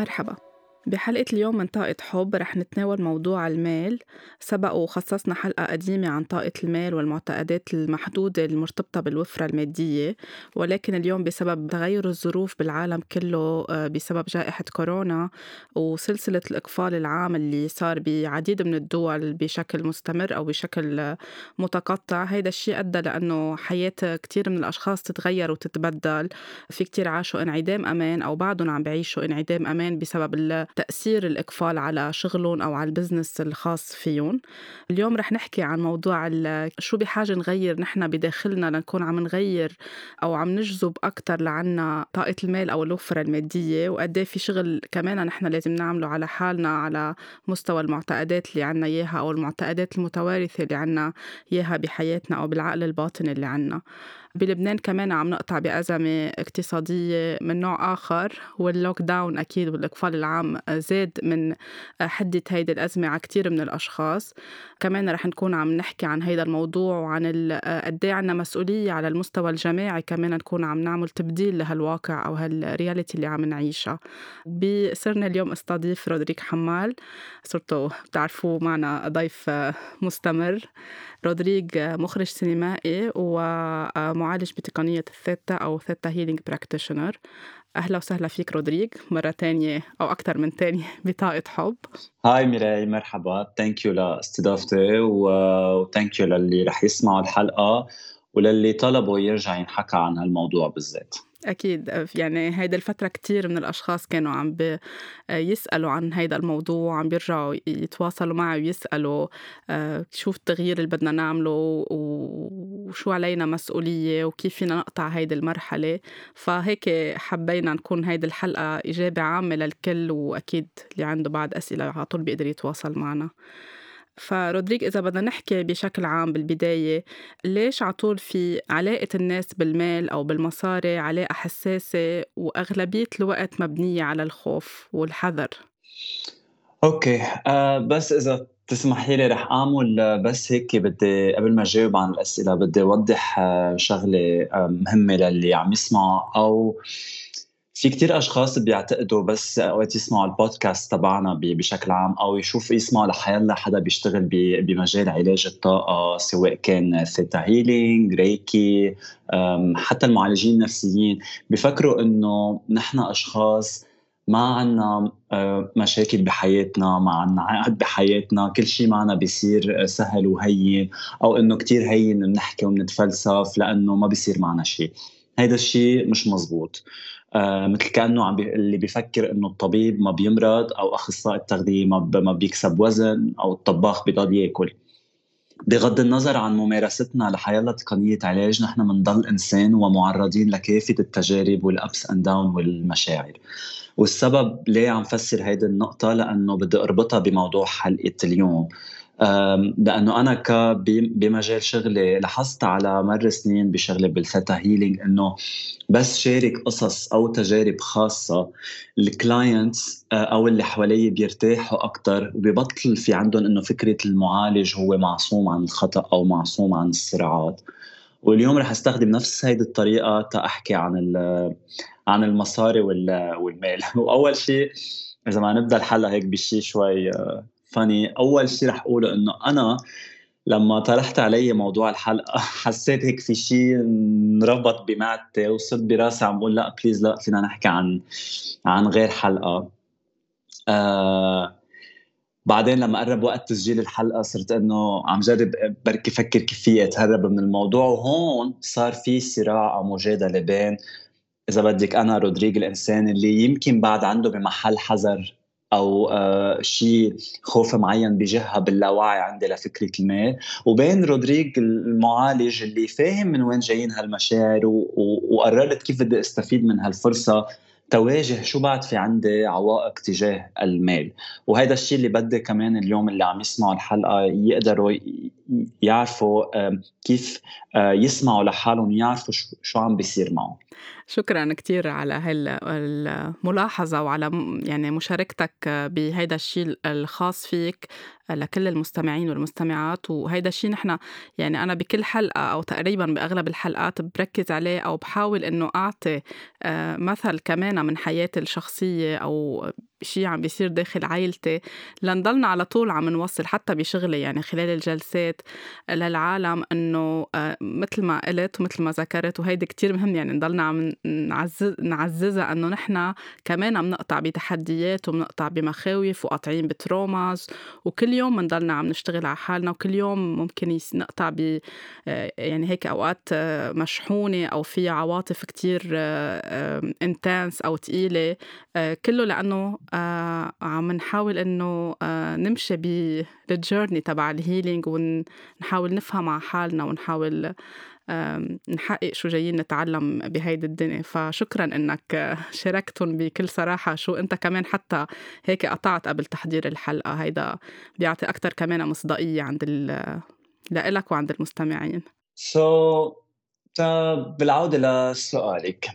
مرحبا بحلقة اليوم من طاقة حب رح نتناول موضوع المال. سبق وخصصنا حلقة قديمة عن طاقة المال والمعتقدات المحدودة المرتبطة بالوفرة المادية ولكن اليوم بسبب تغير الظروف بالعالم كله آه، بسبب جائحة كورونا وسلسلة الإقفال العام اللي صار بعديد من الدول بشكل مستمر أو بشكل متقطع. هيدا الشيء أدى لأنه حياة كتير من الأشخاص تتغير وتتبدل. في كتير عاشوا انعدام أمان أو بعدهم عم بعيشوا انعدام أمان بسبب تأثير الإقفال على شغلهم أو على البزنس الخاص فيهم. اليوم رح نحكي عن موضوع شو بحاجة نغير نحن بداخلنا لنكون عم نغير أو عم نجذب أكتر لعنا طاقة المال أو الوفرة المادية وقد إيه في شغل كمان نحن لازم نعمله على حالنا على مستوى المعتقدات اللي عنا إياها أو المعتقدات المتوارثة اللي عنا إياها بحياتنا أو بالعقل الباطني اللي عنا. بلبنان كمان عم نقطع بأزمة اقتصادية من نوع آخر. وال lockdown أكيد والإقفال العام زاد من حدة هيدي الأزمة على كتير من الأشخاص. كمان رح نكون عم نحكي عن هيدا الموضوع وعن قد إيه عنا مسؤولية على المستوى الجماعي. كمان نكون عم نعمل تبديل لهالواقع أو هال reality اللي عم نعيشها. بسرنا اليوم استضيف رودريغ حمال. صرتوا بتعرفوه معنا ضيف مستمر. رودريغ مخرج سينمائي ومعالج بتقنية الثيتا أو theta healing practitioner أهلا وسهلا فيك رودريغ مرة تانية أو أكثر من تانية بطاقة حب. hi ميراي مرحبا. thank you لإستضافتي و thank you للي رح يسمعوا الحلقة وللي طلبوا يرجع ينحكى عن هالموضوع بالذات. أكيد يعني هيدا الفترة كتير من الأشخاص كانوا عم يسألوا عن هيدا الموضوع وعم بيرجعوا يتواصلوا معي ويسألوا آه، شو التغيير اللي بدنا نعمله وشو علينا مسؤولية وكيف فينا نقطع هيدي المرحلة. فهيك حبينا نكون هيدي الحلقة إجابة عامة للكل وأكيد اللي عنده بعد أسئلة على طول بيقدر يتواصل معنا. فرودريك إذا بدنا نحكي بشكل عام بالبداية ليش عطول في علاقة الناس بالمال أو بالمصاري علاقة حساسة وأغلبية الوقت مبنية على الخوف والحذر؟ okay. أه بس إذا تسمحي لي رح أعمل بس هيك بدي قبل ما أجاوب عن الأسئلة بدي أوضح آه، شغلة آه، مهمة للي عم يسمع أو في كتير أشخاص بيعتقدوا بس أوقات يسمعوا البودكاست تبعنا بشكل عام أو يشوف يسمعوا لحيلا حدا بيشتغل بمجال علاج الطاقة سواء كان theta healing reiki حتى المعالجين النفسيين. بفكروا إنه نحن أشخاص ما عنا مشاكل بحياتنا ما عنا عقد بحياتنا كل شيء معنا بيصير سهل وهين أو إنه كتير هين بنحكي وبنتفلسف لأنه ما بيصير معنا شيء هيدا الشيء مش مزبوط. آه مثل كأنه عم بي... اللي بيفكر إنه الطبيب ما بيمرض أو أخصائي التغذية ما. ما بيكسب وزن أو الطباخ بيضل ياكل. بغض النظر عن ممارستنا لحياة تقنية علاج نحن بنضل إنسان ومعرضين لكافة التجارب والأبس أند داون والمشاعر. والسبب ليه عم فسر هيدي النقطة؟ لأنه بدي أربطها بموضوع حلقة اليوم. لأنه أنا ك بمجال شغلي لاحظت على مر سنين بشغلي بال theta healing إنه بس شارك قصص أو تجارب خاصة ال clients أو اللي حوالي بيرتاحوا أكثر وبيبطل في عندهم إنه فكرة المعالج هو معصوم عن الخطأ أو معصوم عن الصراعات. واليوم رح أستخدم نفس هيدي الطريقة تاحكي عن عن المصاري والمال. وأول شيء إذا ما نبدأ الحلقة هيك بشيء شوي فاني أول شيء رح أقوله إنه أنا لما طرحت علي موضوع الحلقة حسيت هيك في شيء انربط بمعدتي وصرت براسي عم بقول لا بليز لا فينا نحكي عن عن غير حلقة. آه بعدين لما قرب وقت تسجيل الحلقة صرت إنه عم جرب بركي فكر كيف في أتهرب من الموضوع وهون صار في صراع أو مجادلة بين إذا بدك أنا رودريغ الإنسان اللي يمكن بعد عنده بمحل حذر أو آه، شيء خوف معين بجهه باللاوعي عندي لفكرة المال وبين رودريغ المعالج اللي فاهم من وين جايين هالمشاعر وقررت كيف بدي أستفيد من هالفرصة تواجه شو بعد في عندي عوائق تجاه المال. وهذا الشيء اللي بدي كمان اليوم اللي عم يسمعوا الحلقة يقدروا يعرفوا كيف آه، يسمعوا لحالهم يعرفوا شو عم بيصير معهم. شكرا كتير على هالملاحظة وعلى يعني مشاركتك بهيدا الشيء الخاص فيك لكل المستمعين والمستمعات. وهيدا الشيء نحن يعني أنا بكل حلقة أو تقريبا بأغلب الحلقات بركز عليه أو بحاول إنه أعطي آه، مثل كمان من حياتي الشخصية أو شيء عم بيصير داخل عائلتي لنضلنا على طول عم نوصل حتى بشغلي يعني خلال الجلسات للعالم إنه آه، مثل ما قلت ومثل ما ذكرت وهيدي كتير مهم يعني نضلنا عم نعزز نعززها إنه نحن كمان بنقطع بتحديات وبنقطع بمخاوف وقاطعين ب traumas وكل يوم بنضلنا عم نشتغل على حالنا وكل يوم ممكن نقطع ب آه، يعني هيك أوقات آه، مشحونة أو في عواطف كتير intense أو ثقيله كله لأنه عم نحاول إنه نمشي بال journey تبع ال healing ونحاول نفهم على حالنا ونحاول نحقق شو جايين نتعلم بهيدي الدنيا. فشكرا إنك شاركتهم بكل صراحة. شو أنت كمان حتى هيك قطعت قبل تحضير الحلقة. هيدا بيعطي أكتر كمان مصداقية عند لإلك وعند المستمعين. so so, بالعودة لسؤالك.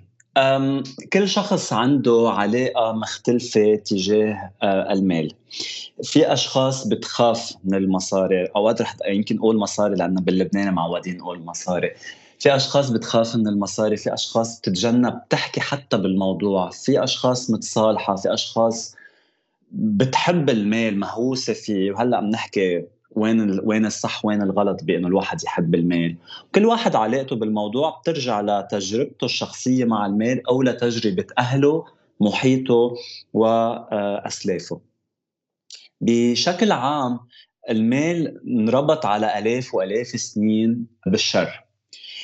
كل شخص عنده علاقة مختلفة تجاه آه، المال. في أشخاص بتخاف من المصاري أوقات رح يمكن أقول مصاري لأنه باللبناني معودين نقول مصاري. في أشخاص بتخاف من المصاري في أشخاص بتتجنب تحكي حتى بالموضوع. في أشخاص متصالحة في أشخاص بتحب المال مهووسة فيه. وهلأ بنحكي وين وين الصح وين الغلط بانه الواحد يحب المال كل واحد علاقته بالموضوع بترجع لتجربته الشخصية مع المال أو لتجربة أهله محيطه واسلافه بشكل عام المال انربط على آلاف وآلاف السنين بالشر.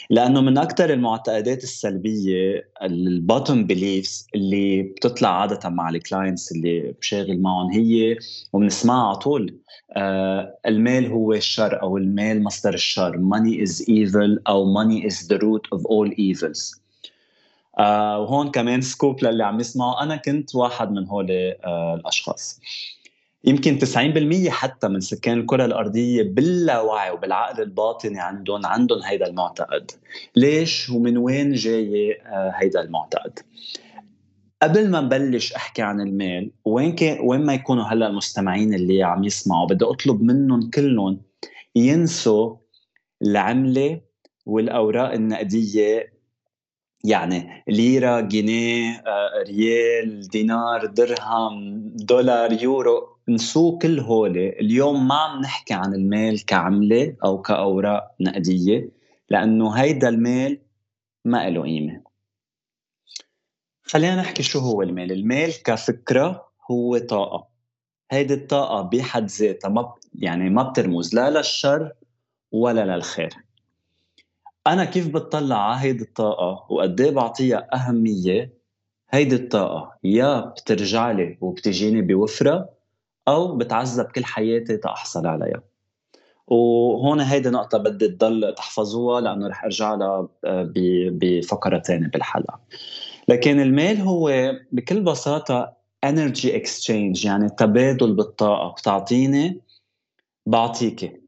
لأنه من أكثر المعتقدات السلبية ال bottom beliefs اللي بتطلع عادة مع ال clients اللي بشاغل معهم هي وبنسمعها على طول آه المال هو الشر أو المال مصدر الشر money is evil أو money is the root of all evils. آه وهون كمان سكوب للي عم يسمعوا أنا كنت واحد من هول آه الأشخاص. يمكن 90% حتى من سكان الكرة الأرضية باللاوعي وبالعقل الباطني عندهم عندهم هيدا المعتقد. ليش؟ ومن وين جاي آه، هيدا المعتقد؟ قبل ما نبلش أحكي عن المال وين كان وين ما يكونوا هلأ المستمعين اللي عم يسمعوا بدي أطلب منهم كلهم ينسوا العملة والأوراق النقدية يعني ليرة جنيه آه، ريال دينار درهم دولار يورو. نسوق كل هول. اليوم ما عم نحكي عن المال كعملة أو كأوراق نقدية لأنه هيدا المال ما له قيمة. خلينا نحكي شو هو المال المال كفكرة هو طاقة. هيدي الطاقة بحد ذاتها ما يعني ما بترمز لا للشر ولا للخير. أنا كيف بتطلع على هيدي الطاقة وقد إيه بعطيها أهمية؟ هيدي الطاقة يا بترجع لي وبتجيني بوفرة أو بتعذب كل حياتي تاحصل عليها. وهون هيدي نقطة بدي تضل تحفظوها لأنه رح أرجع لها آه، بفقرة ثانية بالحلقة. لكن المال هو بكل بساطة energy exchange يعني تبادل بالطاقة. بتعطيني بعطيكي.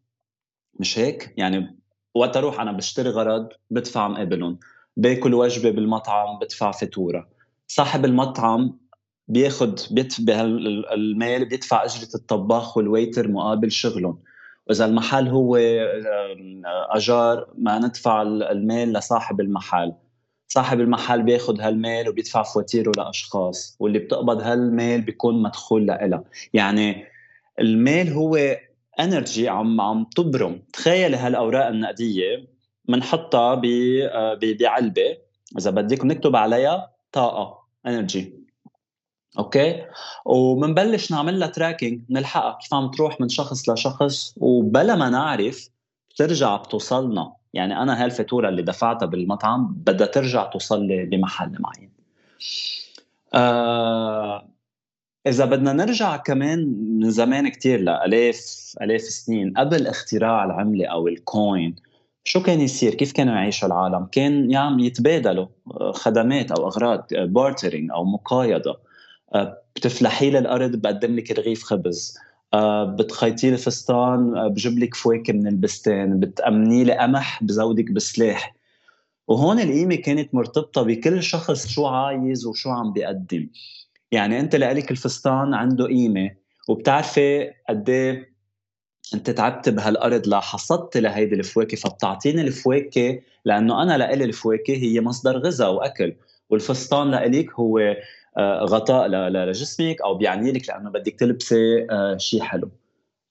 مش هيك؟ يعني وقت أروح أنا بشتري غرض بدفع مقابلهم. باكل وجبة بالمطعم بدفع فاتورة. صاحب المطعم بياخد بيدفع المال بيدفع أجرة الطباخ والويتر مقابل شغلهم. وإذا المحل هو أجار ما ندفع المال لصاحب المحل. صاحب المحل بياخد هالمال وبيدفع فواتيره لأشخاص واللي بتقبض هالمال بيكون مدخول لها يعني المال هو energy عم عم تبرم. تخيل هالأوراق النقدية بنحطها بعلبة. إذا بدك نكتب عليها طاقة energy okay وبنبلش نعمل لها tracking نلحقها كيف عم تروح من شخص لشخص وبلا ما نعرف بترجع بتوصلنا يعني أنا هالفاتوره اللي دفعتها بالمطعم بدها ترجع توصل لي بمحل معين آه إذا بدنا نرجع كمان من زمان كتير لألاف ألاف سنين قبل اختراع العملة أو ال coin شو كان يصير؟ كيف كانوا يعيشوا العالم؟ كان يعني يتبادلوا خدمات أو أغراض bartering أو مقايضة بتفلح لي الأرض بقدم لك رغيف خبز. آه، بتخيطي لي فستان آه، بجيب لك فواكه من البستان. بتأمني لي قمح بزودك بسلاح. وهون القيمة كانت مرتبطة بكل شخص شو عايز وشو عم بيقدم. يعني أنت لك الفستان عنده قيمة وبتعرفي قد إيه أنت تعبت بهالأرض لحصدت لهيدي الفواكه. فبتعطيني الفواكه لأنه أنا لإلي الفواكه هي مصدر غذاء وأكل. والفستان لإلك هو آه، غطاء لجسمك أو بيعني لك لأنه بدك تلبسي آه، شيء حلو.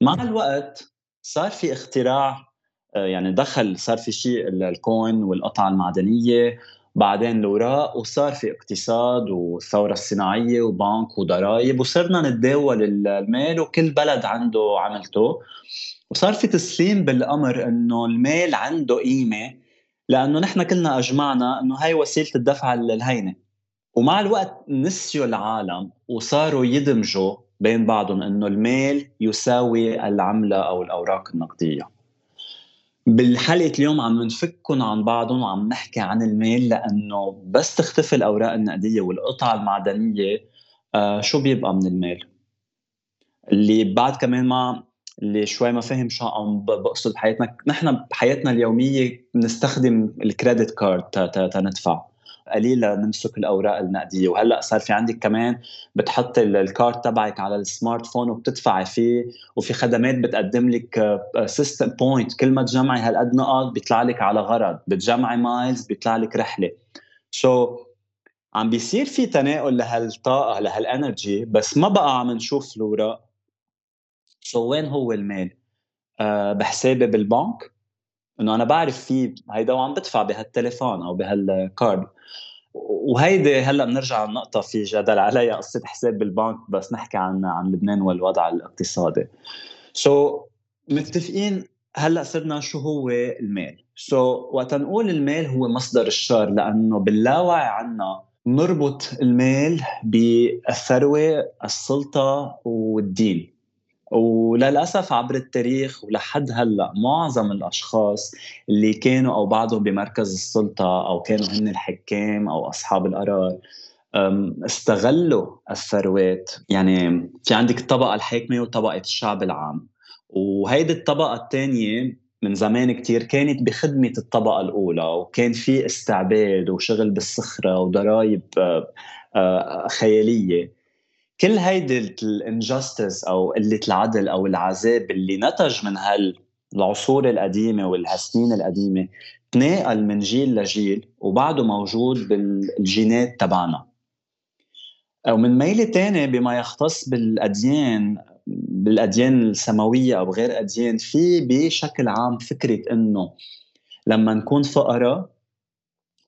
مع الوقت صار في اختراع آه، يعني دخل صار في شيء الكوين والقطعة المعدنية بعدين الاوراق وصار في اقتصاد والثورة الصناعية وبنك وضرائب وصرنا نتداول المال وكل بلد عنده عملته. وصار في تسليم بالأمر إنه المال عنده قيمة لأنه نحن كلنا أجمعنا إنه هاي وسيلة الدفع الهينه ومع الوقت نسيوا العالم وصاروا يدمجوا بين بعضهم إنه المال يساوي العملة أو الأوراق النقدية. بالحلقة اليوم عم نفكهم عن بعضهم وعم نحكي عن المال لأنه بس تختفي الأوراق النقدية والقطع المعدنية آه شو بيبقى من المال اللي بعد كمان ما اللي شوي ما فهم شو عم بقصد بحياتنا نحن بحياتنا اليومية بنستخدم ال credit card تندفع قليل نمسك الأوراق النقدية. وهلأ صار في عندك كمان بتحط ال card تبعك على ال smartphone وبتدفعي فيه وفي خدمات بتقدم لك system آه، point كل ما تجمعي هالقد نقط بيطلع لك على غرض. بتجمعي miles بيطلع لك رحلة. so, عم بيصير في تناول لهالطاقة لهال energy بس ما بقى عم نشوف الاوراق so, وين هو المال؟ أه بحسابي بالبنك. إنه أنا بعرف في هيدا وعم بدفع بهالتليفون أو بهال card وهيدي هلأ بنرجع لنقطة في جدل عليها قصة حساب بالبنك بس نحكي عن عن لبنان والوضع الاقتصادي. so, متفقين هلأ صرنا شو هو المال. so, وقت نقول المال هو مصدر الشر لأنه باللاوعي عنا نربط المال بالثروه السلطة والدين. وللأسف عبر التاريخ ولحد هلأ معظم الأشخاص اللي كانوا أو بعضهم بمركز السلطة أو كانوا هن الحكام أو أصحاب القرار استغلوا الثروات. يعني في عندك الطبقه الحاكمة وطبقة الشعب العام. وهيدي الطبقة الثانية من زمان كتير كانت بخدمة الطبقة الأولى وكان في استعباد وشغل بالصخرة وضرائب خيالية. كل هيدي الانجستس أو قلة العدل أو العذاب اللي نتج من هالعصور القديمة والهالسنين القديمة تناقل من جيل لجيل وبعده موجود بالجينات تبعنا. ومن ميلة تانية بما يختص بالأديان بالأديان السماوية أو غير أديان في بشكل عام فكرة إنه لما نكون فقراء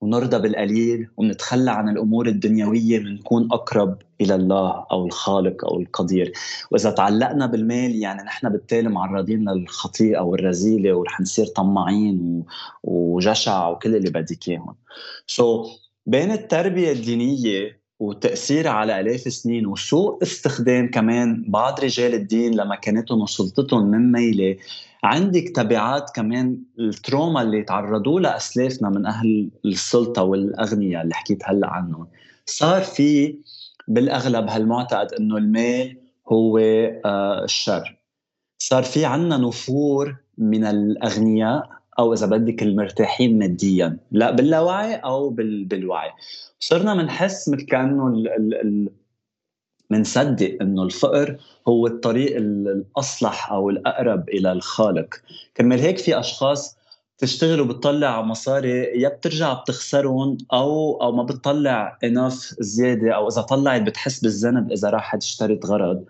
ونرضى بالقليل ونتخلى عن الأمور الدنيوية بنكون أقرب إلى الله أو الخالق أو القدير. وإذا تعلقنا بالمال يعني نحن بالتالي معرضين للخطيئة والرذيله ورح نصير طماعين وجشع وكل اللي بدك إياهم. so, بين التربية الدينية وتأثيرها على آلاف السنين وسوء استخدام كمان بعض رجال الدين لمكانتهم وسلطتهم من ميلة عندك تبعات كمان ال trauma اللي تعرضوا لها اسلافنا من أهل السلطة والأغنياء اللي حكيت هلأ عنهم. صار في بالأغلب هالمعتقد إنه المال هو آه، الشر. صار في عنا نفور من الأغنياء أو إذا بدك المرتاحين ماديا لا باللاوعي أو بالوعي. صرنا بنحس مثل كأنه بنصدق إنه الفقر هو الطريق الأصلح أو الأقرب إلى الخالق. كرمال هيك في أشخاص بتشتغل وبتطلع مصاري يا بترجع بتخسرهم أو أو ما بتطلع اناف زيادة أو إذا طلعت بتحس بالذنب إذا راحت اشترت غرض.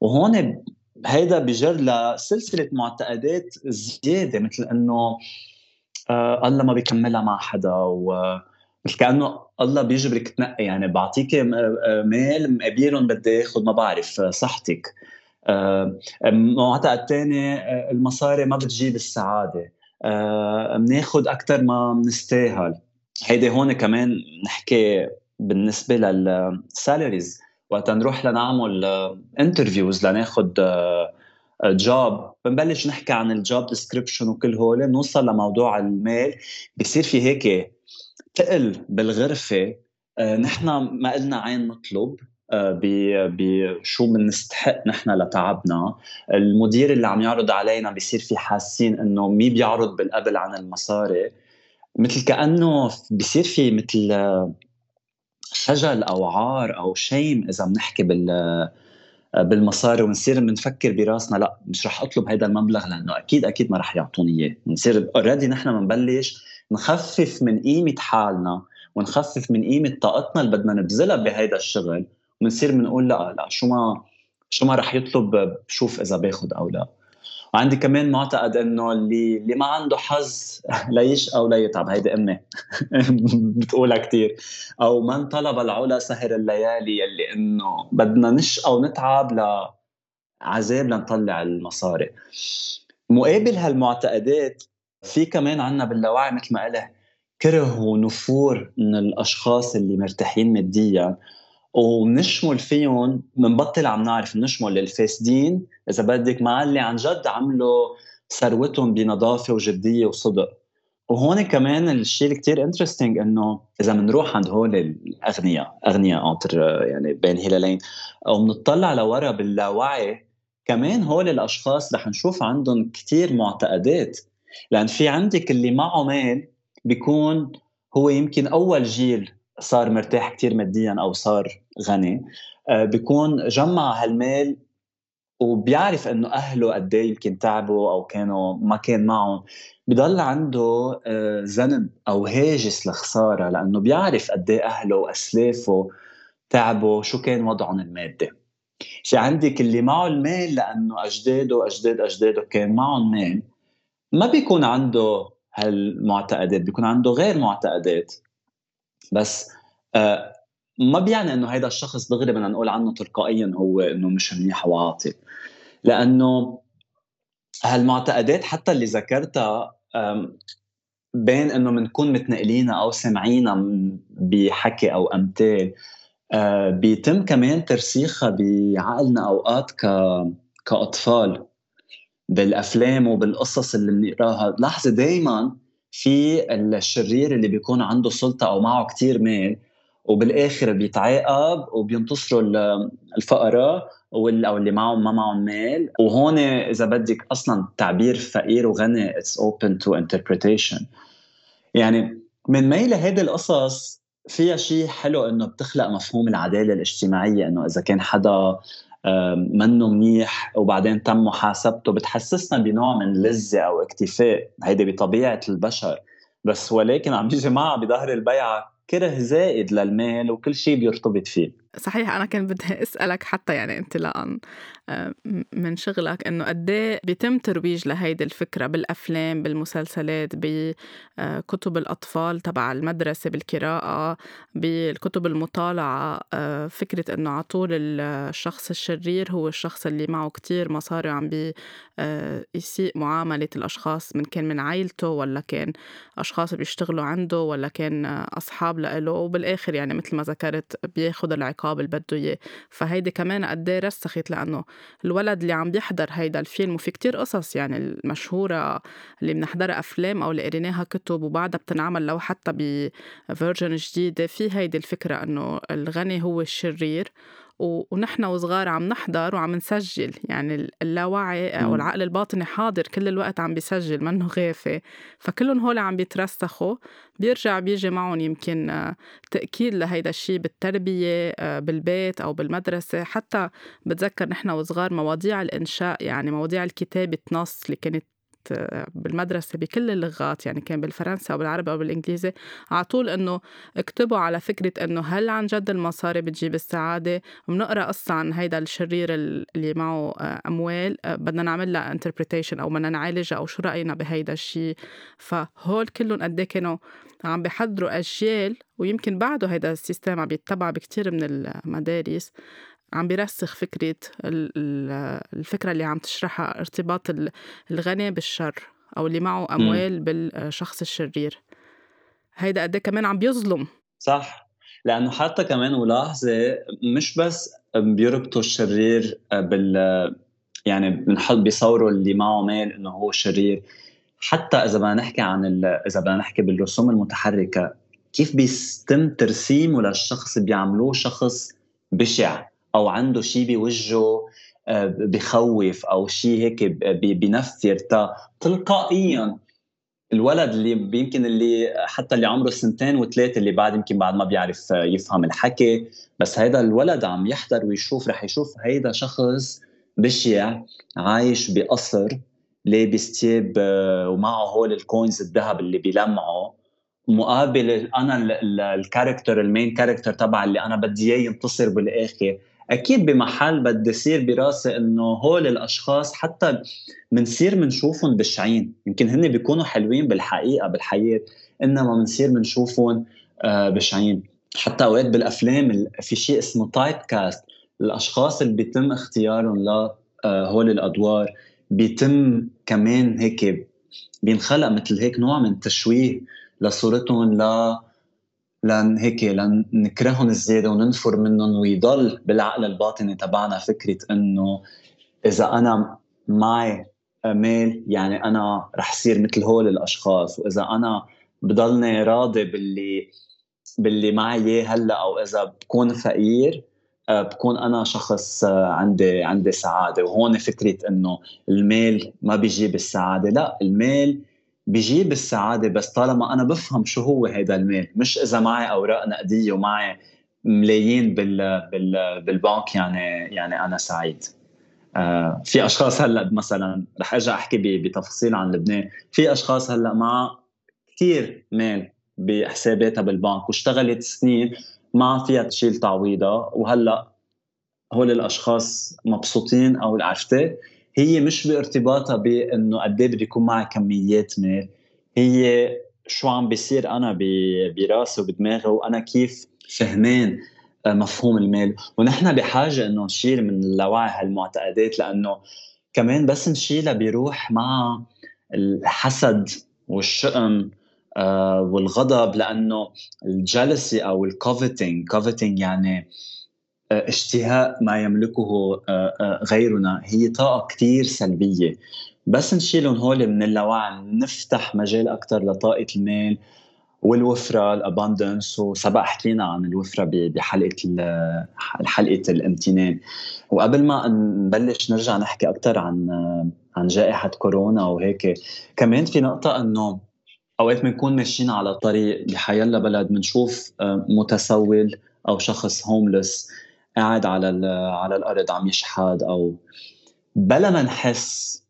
وهون هيدا بجر لسلسلة معتقدات زيادة مثل إنه آه الله ما بيكملها مع حدا و مثل كأنه الله بيجبرك تنقي يعني بعطيك مال مقابلهم بدي آخذ ما بعرف صحتك. معتقد ثاني المصاري ما بتجيب السعادة. بناخذ أكثر ما بنستاهل هيدي هون كمان نحكي بالنسبة للسالاريز وقت نروح لنعمل interviews لناخذ job بنبلش نحكي عن ال job description وكل هول بنوصل لموضوع المال. بصير في هيك تقل بالغرفة. آه، نحن ما قلنا عيب نطلب آه، بشو بنستحق نحن لتعبنا. المدير اللي عم يعرض علينا بيصير في حاسين إنه مي بيعرض بالقبل عن المصاري. مثل كأنه بصير في مثل خجل أو عار أو شيم إذا بنحكي بال بالمصاري وبنصير بنفكر براسنا لا مش رح أطلب هذا المبلغ لأنه أكيد أكيد ما رح يعطوني إياه. بنصير اوريدي نحن بنبلش نخفف من قيمة حالنا ونخفف من قيمة طاقتنا اللي بدنا نبذلها بهيدا الشغل وبنصير بنقول لا لا شو ما شو ما رح يطلب بشوف إذا باخذ أو لا. وعندي كمان معتقد إنه اللي اللي ما عنده حظ يشقى ولا يتعب. هيدي أمي. بتقولها كثير أو من طلب العلا سهر الليالي اللي إنه بدنا نشقى ونتعب لعذاب لنطلع المصاري. مقابل هالمعتقدات في كمان عنا باللاوعي مثل ما قلت كره ونفور من الأشخاص اللي مرتاحين ماديا. ونشمل فيهم بنبطل عم نعرف نشمل الفاسدين. إذا بدك مع اللي عن جد عملوا ثروتهم بنظافة وجدية وصدق. وهون كمان الشيء اللي كثير interesting إنه إذا بنروح عند هول الأغنياء أغنياء انتر يعني بين هلالين وبنطلع لورا باللاوعي كمان هول الأشخاص رح نشوف عندهم كثير معتقدات. لأن في عندك اللي معه مال بيكون هو يمكن أول جيل صار مرتاح كتير ماديا أو صار غني آه، بيكون جمع هالمال وبيعرف إنه أهله قد إيه يمكن تعبوا أو كانوا ما كان معهم. بضل عنده آه، ذنب أو هاجس لخسارة لأنه بيعرف قد إيه أهله وأسلافه تعبوا شو كان وضعهم المادي. في عندك اللي معه المال لأنه أجداده واجداد أجداده كان معهم مال ما بيكون عنده هالمعتقدات بيكون عنده غير معتقدات. بس آه ما بيعني إنه هذا الشخص دغري بدنا نقول عنه تلقائيا هو إنه مش منيح وعاطل لأنه هالمعتقدات حتى اللي ذكرتها بين إنه بنكون متنقلينها أو سامعينها بحكي أو أمثال آه بيتم كمان ترسيخها بعقلنا أوقات ك كأطفال. بالأفلام وبالقصص اللي بنقراها. لاحظي دائما في الشرير اللي بيكون عنده سلطة أو معه كتير مال وبالاخر بيتعاقب وبينتصروا الفقراء أو اللي معهم ما معهم مال. وهون إذا بدك أصلا تعبير فقير وغني it's open to interpretation يعني من ميل هيدي القصص فيها شيء حلو إنه بتخلق مفهوم العدالة الاجتماعية إنه إذا كان حدا منه منيح وبعدين تم محاسبته بتحسسنا بنوع من لذة أو اكتفاء. هيدي بطبيعة البشر. بس ولكن عم بيجي معها بظهر البيعة. كره زائد للمال وكل شيء بيرتبط فيه. صحيح أنا كنت بدي أسألك حتى يعني انطلاقا آه، من شغلك إنه قد إيه بيتم ترويج لهيدي الفكرة بالأفلام بالمسلسلات بكتب الأطفال تبع المدرسة بالقراءة بالكتب المطالعة آه، فكرة إنه على طول الشخص الشرير هو الشخص اللي معه كتير مصاري آه، يسيء معاملة الأشخاص من كان من عائلته ولا كان أشخاص بيشتغلوا عنده ولا كان أصحاب له وبالآخر يعني مثل ما ذكرت بياخذ العقاب المقابل بده إياه. فهيدي كمان قد إيه رسخت لأنه الولد اللي عم بيحضر هيدا الفيلم وفي كتير قصص يعني المشهورة اللي بنحضرها أفلام أو اللي قريناها كتب وبعدها بتنعمل لو حتى بفيرجن جديدة في هيدي الفكرة إنه الغني هو الشرير ونحن وصغار عم نحضر وعم نسجل. يعني اللاوعي أو العقل الباطني حاضر كل الوقت عم بيسجل منه غافي فكلهم هول عم بيترسخوا. بيرجع بيجي معهم يمكن آه، تأكيد لهيدا الشيء بالتربية آه، بالبيت أو بالمدرسة. حتى بتذكر نحن وصغار مواضيع الإنشاء يعني مواضيع الكتابة نص اللي كانت بالمدرسة بكل اللغات يعني كان بالفرنسي أو بالعربي أو بالإنجليزي على طول إنه اكتبوا على فكرة إنه هل عن جد المصاري بتجيب السعادة؟ بنقرأ قصة عن هيدا الشرير اللي معه آه، أموال آه، بدنا نعمل لها interpretation أو بدنا نعالجها أو شو رأينا بهيدا الشيء فهول كلهم قد إيه كانوا عم بيحضروا أجيال ويمكن بعده هيدا ال system عم بيتبع بكتير من المدارس. عم بيرسخ فكرة الفكرة اللي عم تشرحها ارتباط الغني بالشر أو اللي معه أموال م. بالشخص الشرير. هيدا قد إيه كمان عم بيظلم. صح. لأنه حتى كمان ملاحظة مش بس بيربطوا الشرير بال يعني بنحط بيصوروا اللي معه مال إنه هو شرير. حتى إذا بدنا نحكي عن إذا بدنا نحكي بالرسوم المتحركة كيف بيتم ترسيمه للشخص بيعملوه شخص بشع؟ أو عنده شيء بوجهه بخوف أو شيء هيك بنفر تلقائيا الولد اللي يمكن اللي حتى اللي عمره سنتين وثلاثة اللي بعد يمكن بعد ما بيعرف يفهم الحكي. بس هيدا الولد عم يحضر ويشوف رح يشوف هيدا شخص بشع عايش بقصر لابس تياب آه، ومعه هول ال coins الذهب اللي بيلمعوا مقابل أنا ال character ال main character تبع اللي أنا بدي إياه ينتصر بالآخر. أكيد بمحل بدي يصير براسي إنه هول الأشخاص حتى بنصير بنشوفهم بشعين يمكن هن بيكونوا حلوين بالحقيقة بالحياة إنما بنصير بنشوفهم آه، بشعين. حتى أوقات بالأفلام في شيء اسمه تايب كاست الأشخاص اللي بيتم اختيارهم ل آه، الأدوار بيتم كمان هيك بينخلق مثل هيك نوع من التشويه لصورتهم ل لأن هيك لنكرههم زياده وننفر منهم ويضل بالعقل الباطني تبعنا فكرة إنه إذا أنا معي مال يعني أنا رح صير مثل هول الأشخاص وإذا أنا بضلني راضي باللي باللي معي إياه هلأ أو إذا بكون فقير آه، بكون أنا شخص آه، عندي عندي سعادة. وهون فكرة إنه المال ما بيجيب السعاده لأ المال بيجيب السعادة بس طالما أنا بفهم شو هو هذا المال مش إذا معي أوراق نقدية ومعي ملايين بال بال بالبنك يعني يعني أنا سعيد. آه في أشخاص هلأ مثلا رح ارجع أحكي بتفاصيل عن لبنان في أشخاص هلأ مع كثير مال بحساباتها بالبنك واشتغلت سنين ما فيها تشيل تعويضها وهلأ هول الأشخاص مبسوطين أو عرفتي هي مش بارتباطها بإنه قد إيه بدي يكون معي كميات مال. هي شو عم بيصير أنا براسي وبدماغي وأنا كيف فهمان آه، مفهوم المال. ونحن بحاجة إنه نشيل من اللاوعي هالمعتقدات لأنه كمان بس نشيلها بيروح مع الحسد والشؤم آه، والغضب لأنه ال jealousy أو ال coveting coveting يعني اشتهاء ما يملكه آه، غيرنا. هي طاقة كثير سلبية. بس نشيلهم هول من اللاوعي. نفتح مجال أكثر لطاقة المال والوفرة الاباندنس وسبق حكينا عن الوفرة بحلقة حلقة الامتنان. وقبل ما نبلش نرجع نحكي أكثر عن عن جائحة كورونا وهيك كمان في نقطة إنه أوقات بنكون ماشيين على طريق بحيلا بلد بنشوف آه، متسول أو شخص هوملس قاعد على على الأرض عم يشحد أو بلا ما نحس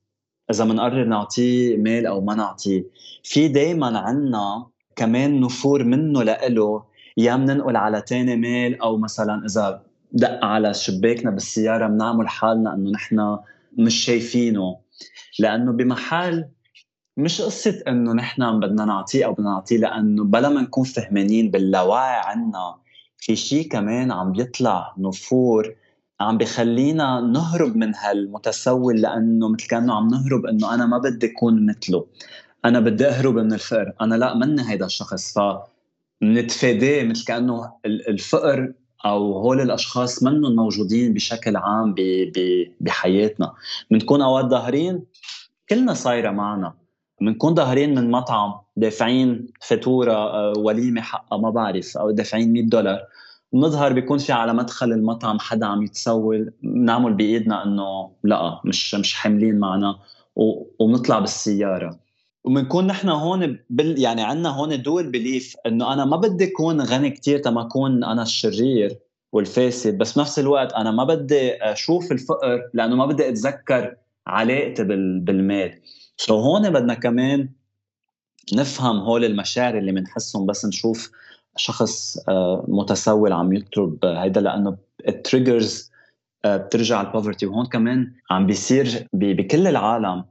إذا بنقرر نعطيه مال أو ما نعطيه. في دائما عنا كمان نفور منه لإله يا بننقل على تاني مال أو مثلا إذا دق على شباكنا بالسيارة بنعمل حالنا إنه نحن مش شايفينه. لأنه بمحل مش قصة إنه نحن بدنا نعطيه أو بدنا نعطيه لأنه بلا ما نكون فهمانين باللاوعي عنا في شيء كمان عم بيطلع نفور عم بخلينا نهرب من هالمتسول لأنه مثل كأنه عم نهرب إنه أنا ما بدي أكون مثله. أنا بدي أهرب من الفقر. أنا لا مني هيدا الشخص. ف نتفاداه مثل كأنه الفقر أو هول الأشخاص منهم موجودين بشكل عام بحياتنا. بنكون أوقات ظاهرين كلنا صايرة معنا. بنكون ظاهرين من مطعم. دافعين فاتوره آه، وليمة حقها ما بعرف أو دافعين 100 دولار. بنظهر بيكون في على مدخل المطعم حدا عم يتسول بنعمل بإيدنا إنه لا مش مش حاملين معنا وبنطلع بالسيارة. وبنكون نحن هون بال يعني عندنا هون dual belief إنه أنا ما بدي أكون غني كثير تما أكون أنا الشرير والفاسد بس بنفس الوقت أنا ما بدي أشوف الفقر لأنه ما بدي أتذكر علاقتي بالمال. so هون بدنا كمان نفهم هول المشاعر اللي بنحسهم بس نشوف شخص آه، متسول عم يطلب هيدا لأنه ال triggers آه، بترجع ال poverty وهون كمان عم بيصير بكل العالم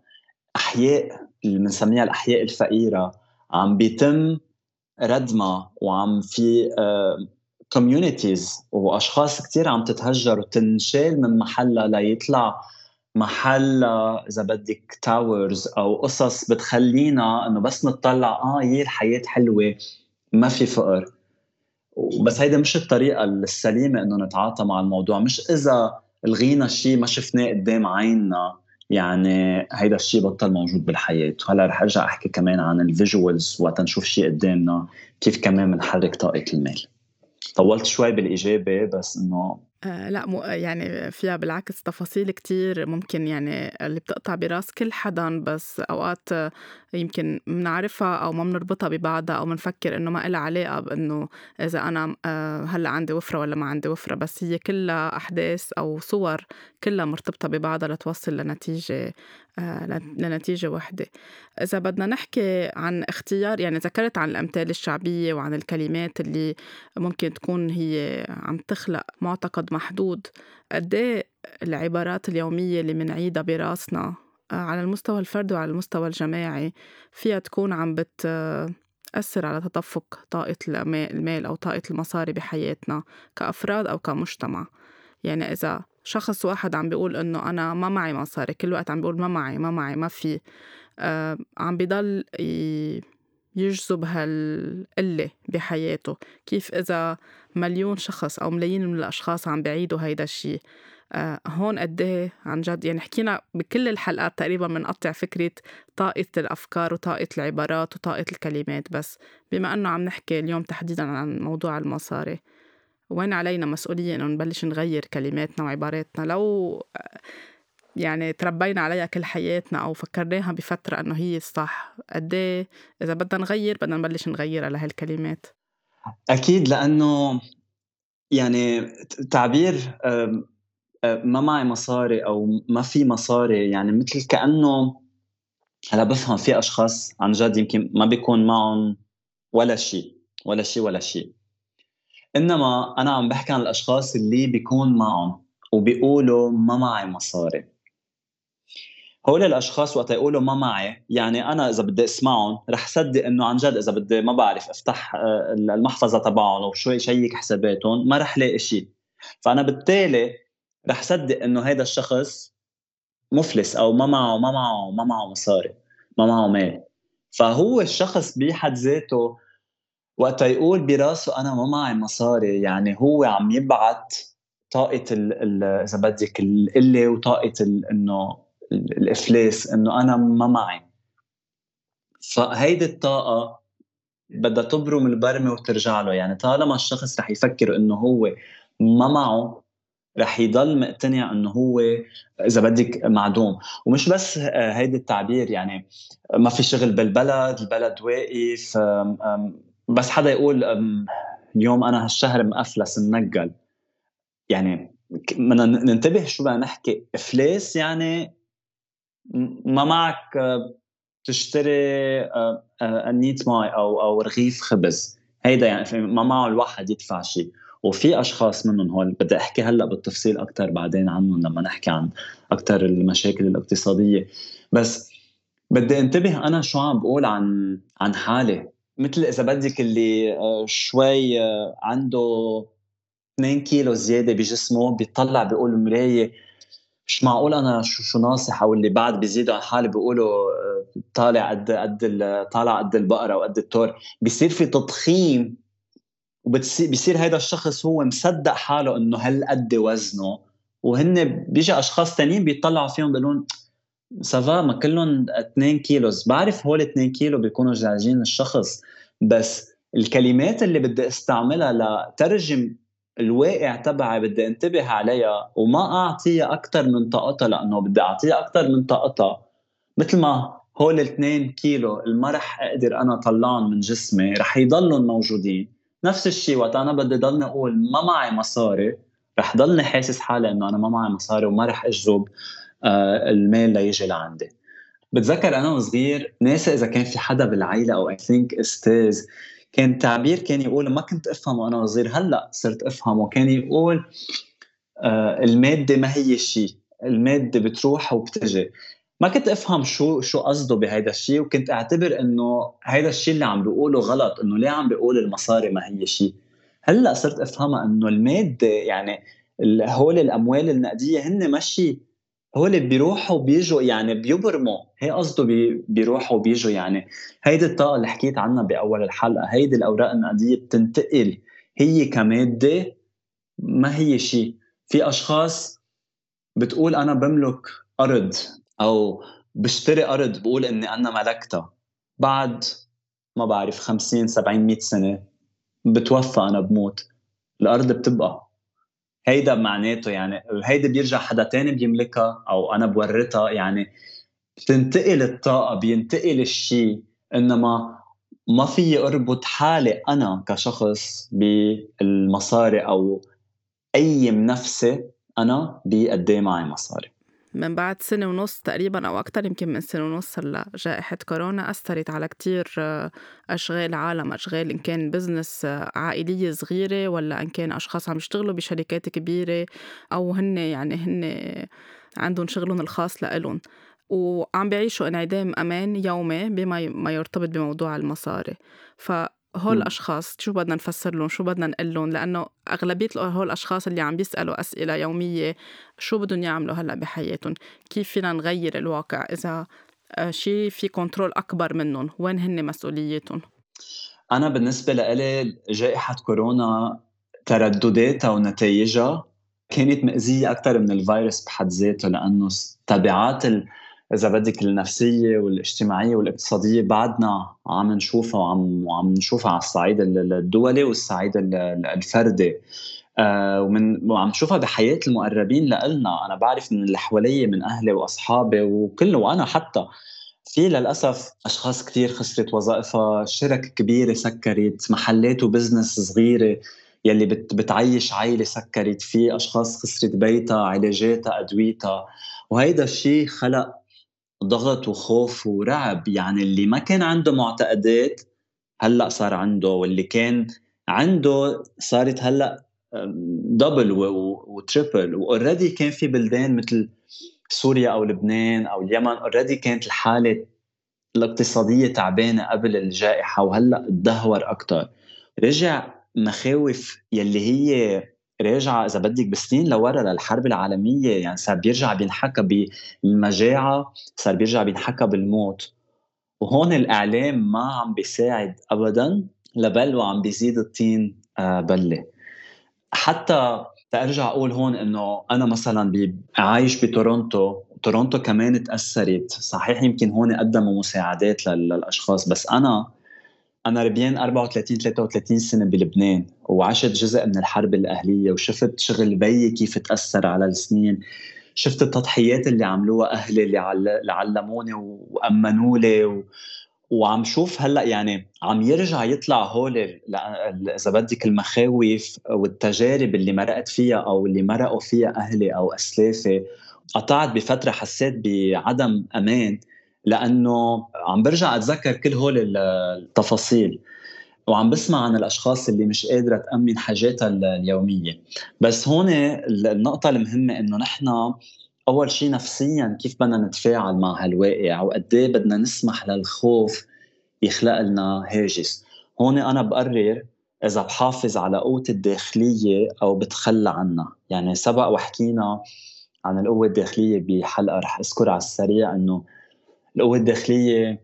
أحياء اللي بنسميها الأحياء الفقيرة عم بيتم ردمها وعم في communities آه، وأشخاص كثير عم تتهجر وتنشال من محلها ليطلع محل إذا بدك towers أو قصص بتخلينا إنه بس نطلع آه يي الحياة حلوة ما في فقر. بس هيدا مش الطريقة السليمة إنه نتعاطى مع الموضوع مش إذا لغينا شيء ما شفناه قدام عيننا يعني هيدا الشيء بطل موجود بالحياة. وهلأ رح أرجع أحكي كمان عن ال visuals وقت نشوف شيء قدامنا كيف كمان بنحرك طاقة المال. طولت شوي بالإجابة بس إنه آه لا مو يعني فيها بالعكس تفاصيل كتير. ممكن يعني اللي بتقطع براس كل حدا بس أوقات يمكن بنعرفها أو ما بنربطها ببعضها أو بنفكر إنه ما لها علاقة بإنه إذا أنا آه هلأ عندي وفرة ولا ما عندي وفرة. بس هي كلها أحداث أو صور كلها مرتبطة ببعضها لتوصل لنتيجة آه لنتيجة وحدة. إذا بدنا نحكي عن اختيار يعني ذكرت عن الأمثال الشعبية وعن الكلمات اللي ممكن تكون هي عم تخلق معتقد محدود قد إيه العبارات اليومية اللي منعيدها براسنا آه، على المستوى الفردي وعلى المستوى الجماعي فيها تكون عم بتأثر على تدفق طاقة المال أو طاقة المصاري بحياتنا كأفراد أو كمجتمع. يعني إذا شخص واحد عم بيقول إنه أنا ما معي مصاري كل وقت عم بيقول ما معي ما معي ما في آه عم بضل يجذب هالقلة بحياته. كيف إذا مليون شخص أو ملايين من الأشخاص عم بيعيدوا هيدا الشيء آه هون قد إيه عن جد يعني حكينا بكل الحلقات تقريبا بنقطع فكرة طاقة الأفكار وطاقة العبارات وطاقة الكلمات بس بما أنه عم نحكي اليوم تحديدا عن موضوع المصاري. وين علينا مسؤولية إنه نبلش نغير كلماتنا وعباراتنا؟ لو يعني تربينا عليها كل حياتنا أو فكرناها بفترة إنه هي الصح. قد إيه إذا بدنا نغير بدنا نبلش نغيرها لهالكلمات. أكيد لأنه يعني تعبير ما معي مصاري أو ما في مصاري يعني مثل كأنه هلا بفهم في أشخاص عن جد يمكن ما بيكون معهم ولا شيء ولا شيء ولا شيء إنما أنا عم بحكي عن الأشخاص اللي بيكون معهم وبيقولوا ما معي مصاري. هول الأشخاص وقت يقولوا ما معي يعني أنا إذا بدي أسمعهم رح صدق إنه عن جد إذا بدي ما بعرف أفتح آه، المحفظة تبعهم وشوي شيك حساباتهم ما رح لاقي شيء فأنا بالتالي رح صدق إنه هذا الشخص مفلس أو ما معه ما معه ما معه مصاري ما معه مال. فهو الشخص بحد ذاته وقت يقول براسه أنا ما معي مصاري يعني هو عم يبعت طاقة إذا بدك القله وطاقة إنه الإفلاس إنه أنا ما معي. فهيدي الطاقة بدها تبرم البرمة وترجع له. يعني طالما الشخص رح يفكر إنه هو ما معه رح يضل مقتنع إنه هو إذا بدك معدوم. ومش بس هيدي التعبير يعني ما في شغل بالبلد البلد واقف بس حدا يقول اليوم أنا هالشهر مفلس منقول. يعني بدنا ننتبه شو بدنا نحكي. إفلاس يعني ما معك آه، تشتري آه، آه، قنينة ماي أو أو رغيف خبز. هيدا يعني ما معه الواحد يدفع شيء وفي أشخاص منهم هول بدي أحكي هلأ بالتفصيل أكثر بعدين عنهم لما نحكي عن أكثر المشاكل الاقتصادية. بس بدي انتبه أنا شو عم بقول عن عن حالي. مثل إذا بدك اللي شوي عنده 2 كيلو زيادة بجسمه بيطلع بيقول مراية مش معقول أنا شو شو ناصح أو اللي بعد بيزيدوا عن حالي بيقولوا آه، طالع قد قد طالع قد البقرة وقد التور. بيصير في تضخيم وبصير هذا الشخص هو مصدق حاله إنه هالقد وزنه؟ وهن بيجي أشخاص تانيين بيطلعوا فيهم بيقولون سافا ما كلهم 2 كيلوز بعرف هول 2 كيلو بيكونوا جاجين الشخص بس الكلمات اللي بدي استعملها لترجم الواقع تبعي بدي انتبه عليها وما أعطيها أكثر من طاقتها لأنه بدي أعطيها أكثر من طاقتها. مثل ما هول الاثنين كيلو ما رح أقدر أنا طلعهم من جسمي رح يضلهم موجودين. نفس الشيء وقت أنا بدي ضلني أقول ما معي مصاري رح ضلني حاسس حالي إنه أنا ما معي مصاري وما رح أجذب آه المال ليجي لعندي. بتذكر أنا وصغير ناسي إذا كان في حدا بالعائله أو اي ثينك أستاذ كان تعبير كان يقول ما كنت افهمه وأنا صغير هلأ صرت أفهمه. كان يقول آه المادة ما هي شيء المادة بتروح وبتجي. ما كنت أفهم شو شو قصده بهيدا الشيء وكنت أعتبر إنه هيدا الشيء اللي عم بيقوله غلط إنه ليه عم بيقول المصاري ما هي شيء. هلأ صرت أفهمها إنه المادة يعني هول الأموال النقدية هن ماشي هول بيروحوا بيجوا يعني بيبرموا. هي قصده بي بيروحوا بيجوا يعني. هيدي الطاقة اللي حكيت عنها بأول الحلقة. هيدي الأوراق النقدية بتنتقل. هي كمادة ما هي شيء. في أشخاص بتقول أنا بملك أرض أو بشتري أرض بقول إني أنا ملكتها. بعد ما بعرف 50 70 100 سنة بتوفى أنا بموت. الأرض بتبقى. هيدا معناته يعني هيدا بيرجع حدا تاني بيملكها أو أنا بورثها يعني بتنتقل الطاقة بينتقل الشيء إنما ما في أربط حالي أنا كشخص بالمصاري أو أي نفسي أنا بقد إيه معي مصاري. من بعد سنة ونص تقريبا أو أكتر يمكن من سنة ونص هلأ جائحة كورونا أثرت على كتير آه، أشغال عالم أشغال إن كان بزنس آه، عائلية صغيرة ولا إن كان أشخاص عم يشتغلوا بشركات كبيرة أو هن يعني هن عندهم شغلهم الخاص لإلهم. وعم بيعيشوا انعدام أمان يومي بما ما يرتبط بموضوع المصاري. ف هول الأشخاص شو بدنا نفسر لهم؟ شو بدنا نقول لهم؟ لأنه أغلبية هول الأشخاص اللي عم بيسألوا أسئلة يومية شو بدهم يعملوا هلأ بحياتهم؟ كيف فينا نغير الواقع إذا آه، شيء في كنترول أكبر منهم؟ وين هن مسؤوليتهم؟ أنا بالنسبة لإلي جائحة كورونا تردداتها ونتائجها كانت مأزية أكثر من الفيروس بحد ذاته لأنه تبعات إذا بدك النفسية والاجتماعية والاقتصادية بعدنا عم نشوفها وعم وعم نشوفها على الصعيد الدولي والصعيد الفردي. آه ومن وعم نشوفها بحياة المقربين لنا أنا بعرف من اللي حوالي من أهلي وأصحابي وكله وأنا حتى. في للأسف أشخاص كثير خسرت وظائفها شرك كبيرة سكرت محلات وبزنس صغيرة يلي بتعيش عائله سكرت. في أشخاص خسرت بيتها علاجاتها أدويتها. وهيدا الشيء خلق ضغط وخوف ورعب. يعني اللي ما كان عنده معتقدات هلأ صار عنده واللي كان عنده صارت هلأ double و triple و already كان في بلدان مثل سوريا أو لبنان أو اليمن already كانت الحالة الاقتصادية تعبانة قبل الجائحة وهلأ تدهور أكثر رجع مخاوف يلي هي راجعه إذا بدك بسنين لورا للحرب العالمية يعني صار بيرجع بينحكى بالمجاعة صار بيرجع بينحكى بالموت. وهون الإعلام ما عم بيساعد ابدا لبل وعم بيزيد الطين آه، بله حتى ترجع أقول هون إنه أنا مثلا عايش بتورونتو تورونتو كمان تأثرت. صحيح يمكن هون قدموا مساعدات للأشخاص بس أنا أنا ربيان 34 33 سنة بلبنان وعشت جزء من الحرب الأهلية وشفت شغل بيي كيف تأثر على السنين. شفت التضحيات اللي عملوها أهلي اللي علموني وامنوا لي و... وعم شوف هلأ يعني عم يرجع يطلع هول إذا بدك المخاوف والتجارب اللي مرقت فيها أو اللي مرقوا فيها أهلي أو أسلافي قطعت بفترة حسيت بعدم أمان. لأنه عم برجع أتذكر كل هول التفاصيل وعم بسمع عن الأشخاص اللي مش قادرة تأمن حاجاتها اليومية. بس هون النقطة المهمة إنه نحن أول شيء نفسيا كيف بدنا نتفاعل مع هالواقع وقد إيه بدنا نسمح للخوف يخلق لنا هاجس. هون أنا بقرر إذا بحافظ على قوتي الداخلية أو بتخلى عنها. يعني سبق وحكينا عن القوة الداخلية بحلقة رح اذكر على السريع إنه القوة الداخلية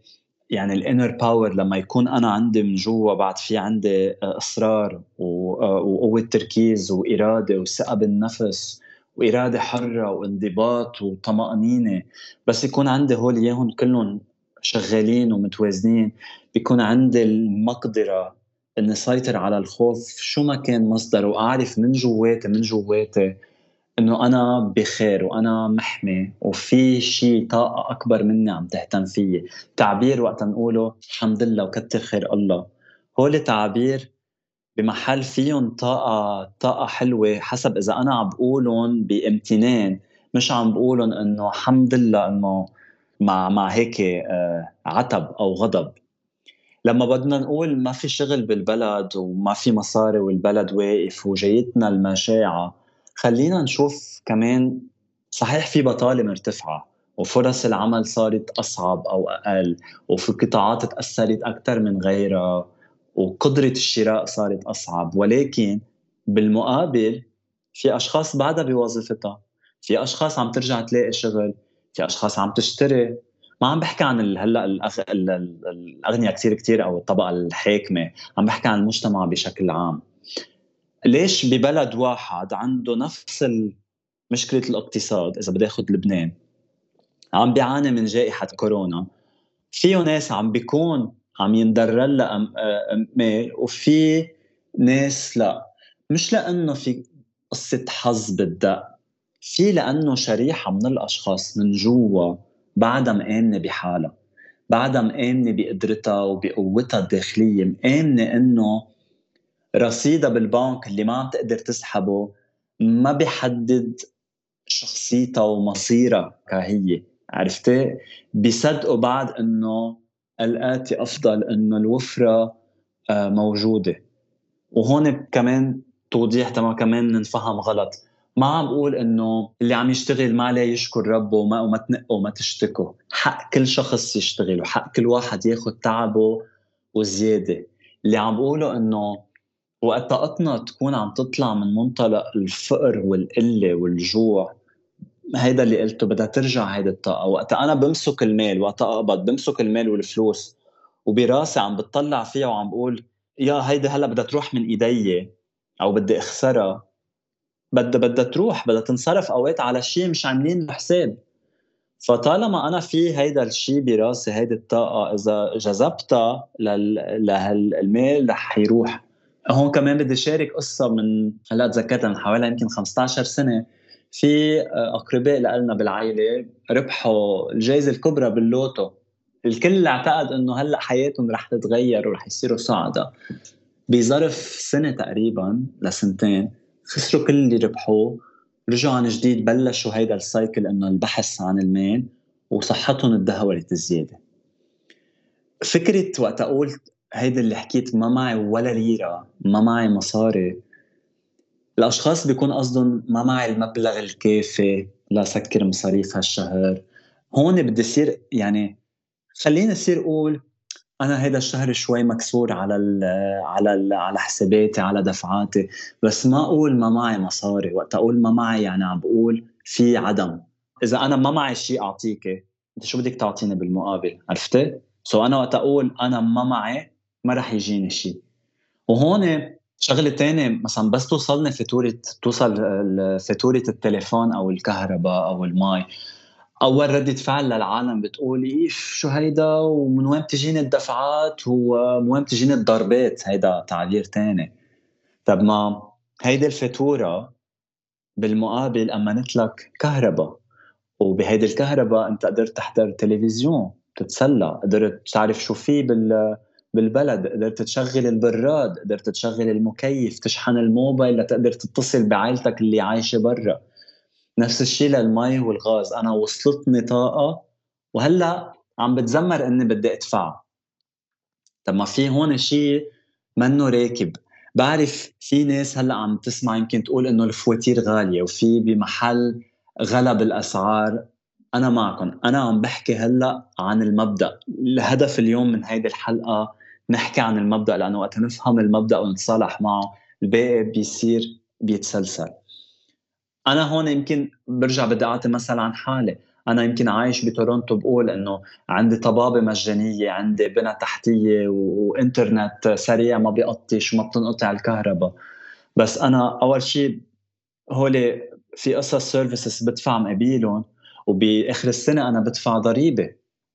يعني ال inner power لما يكون أنا عندي من جوا بعد في عندي آه، إصرار آه، وقوة تركيز وإرادة وثقة بالنفس وإرادة حرة وانضباط وطمأنينة بس يكون عندي هول إياهم كلهم شغالين ومتوازنين بيكون عندي المقدرة إني سيطر على الخوف شو ما كان مصدره وأعرف من جواتي من جواتي إنه أنا بخير وأنا محمي وفي شيء طاقة أكبر مني عم تهتم فيي. تعبير وقت نقوله الحمد لله وكتر خير الله. هول تعابير بمحل فيهم طاقة طاقة حلوة حسب إذا أنا عم بقولهم بامتنان مش عم بقولهم إنه الحمد لله إنه مع مع هيك آه، عتب أو غضب. لما بدنا نقول ما في شغل بالبلد وما في مصاري والبلد واقف وجايتنا المشاعة خلينا نشوف كمان صحيح في بطالة مرتفعة وفرص العمل صارت أصعب أو أقل وفي قطاعات تأثرت أكثر من غيرها وقدرة الشراء صارت أصعب. ولكن بالمقابل في أشخاص بعدها بوظيفتها في أشخاص عم ترجع تلاقي شغل في أشخاص عم تشتري. ما عم بحكي عن هلأ الأغنياء كثير كثير أو الطبقة الحاكمة عم بحكي عن المجتمع بشكل عام. ليش ببلد واحد عنده نفس مشكلة الاقتصاد إذا بدي أخذ لبنان؟ عم بيعاني من جائحة كورونا. فيه ناس عم بيكون عم يندر لها مال وفي ناس لا. مش لأنه في قصة حظ بالدق في لأنه شريحة من الأشخاص من جوا بعدها مآمنة بحالها بعدها مآمنة بقدرتها وبقوتها الداخلية مآمنة إنه رصيدها بالبنك اللي ما عم تقدر تسحبه ما بيحدد شخصيتها ومصيرها كهي عرفتي؟ بيصدقوا بعد إنه الآتي أفضل إنه الوفرة آه، موجودة. وهون كمان توضيح تمام كمان ننفهم غلط. ما عم بقول إنه اللي عم يشتغل ما عليه يشكر ربه وما وما تنقوا وما تشتكوا حق كل شخص يشتغل وحق كل واحد ياخذ تعبه وزياده اللي عم بقوله إنه وقت طاقتنا تكون عم تطلع من منطلق الفقر والقلة والجوع. هيدا اللي قلته بدها ترجع هيدي الطاقة. وقت أنا بمسك المال وقت أقبض بمسك المال والفلوس وبراسي عم بتطلع فيها وعم بقول يا هيدي هلا بدها تروح من إيدي أو بدي أخسرها. بدها بدها تروح بدها تنصرف أوقات على شيء مش عاملين حساب. فطالما أنا في هيدا الشيء براسي هيدي الطاقة إذا جذبتها للمال رح يروح. هون كمان بدي شارك قصة من هلا تذكرتها من حوالي يمكن 15 سنة. في أقرباء لنا بالعائلة ربحوا الجائزة الكبرى باللوتو. الكل اعتقد إنه هلأ حياتهم رح تتغير ورح يصيروا سعداء. بظرف سنة تقريبا لسنتين خسروا كل اللي ربحوه. رجعوا عن جديد بلشوا هيدا ال cycle إنه البحث عن المال وصحتهم تدهورت زياده فكرة وقت أقول هيدا اللي حكيت ما معي ولا ليرة ما معي مصاري. الأشخاص بيكون قصدهم ما معي المبلغ الكافي لسكر مصاريف هالشهر. هون بدي يصير يعني خليني اصير أقول أنا هذا الشهر شوي مكسور على ال على ال على حساباتي على دفعاتي. بس ما أقول ما معي مصاري. وقت أقول ما معي يعني عم بقول في عدم. إذا أنا ما معي شيء اعطيك أنت شو بدك تعطيني بالمقابل؟ عرفتي؟ سو أنا وقت أقول أنا ما معي ما رح يجيني شيء وهون شغله تانية مثلا بس توصلني فاتورة توصل فاتورة التليفون أو الكهرباء أو المي أول ردة فعل للعالم بتقول إيش شو هيدا؟ ومن وين بتجيني الدفعات؟ ومن وين بتجيني الضربات؟ هيدا تعبير تاني. طب ما هيدي الفاتورة بالمقابل أمنت لك كهرباء. وبهيدي الكهرباء أنت قدرت تحضر تلفزيون تتسلى قدرت تعرف شو في بال بالبلد قدرت تشغل البراد قدرت تشغل المكيف تشحن الموبايل لتقدر تتصل بعائلتك اللي عايشة برا. نفس الشيء للمي والغاز. أنا وصلتني طاقه وهلأ عم بتذمر إني بدي أدفع. طب ما في هون شيء منه راكب. بعرف في ناس هلأ عم تسمع يمكن تقول إنه الفواتير غالية وفي بمحل غلى بالاسعار أنا معكم. أنا عم بحكي هلأ عن المبدأ. الهدف اليوم من هيدي الحلقة نحكي عن المبدأ لأنه وقت نفهم المبدأ ونتصالح معه الباقي بيصير بيتسلسل. أنا هون يمكن برجع بدي اعطي مثل عن حالي. أنا يمكن عايش بتورونتو بقول إنه عندي طبابة مجانية عندي بنى تحتية وإنترنت سريع ما بيقطش وما بتنقطع الكهرباء. بس أنا أول شيء هولي في قصص سيرفيسز بدفع مقابيلهم وبآخر السنة أنا بدفع ضريبة.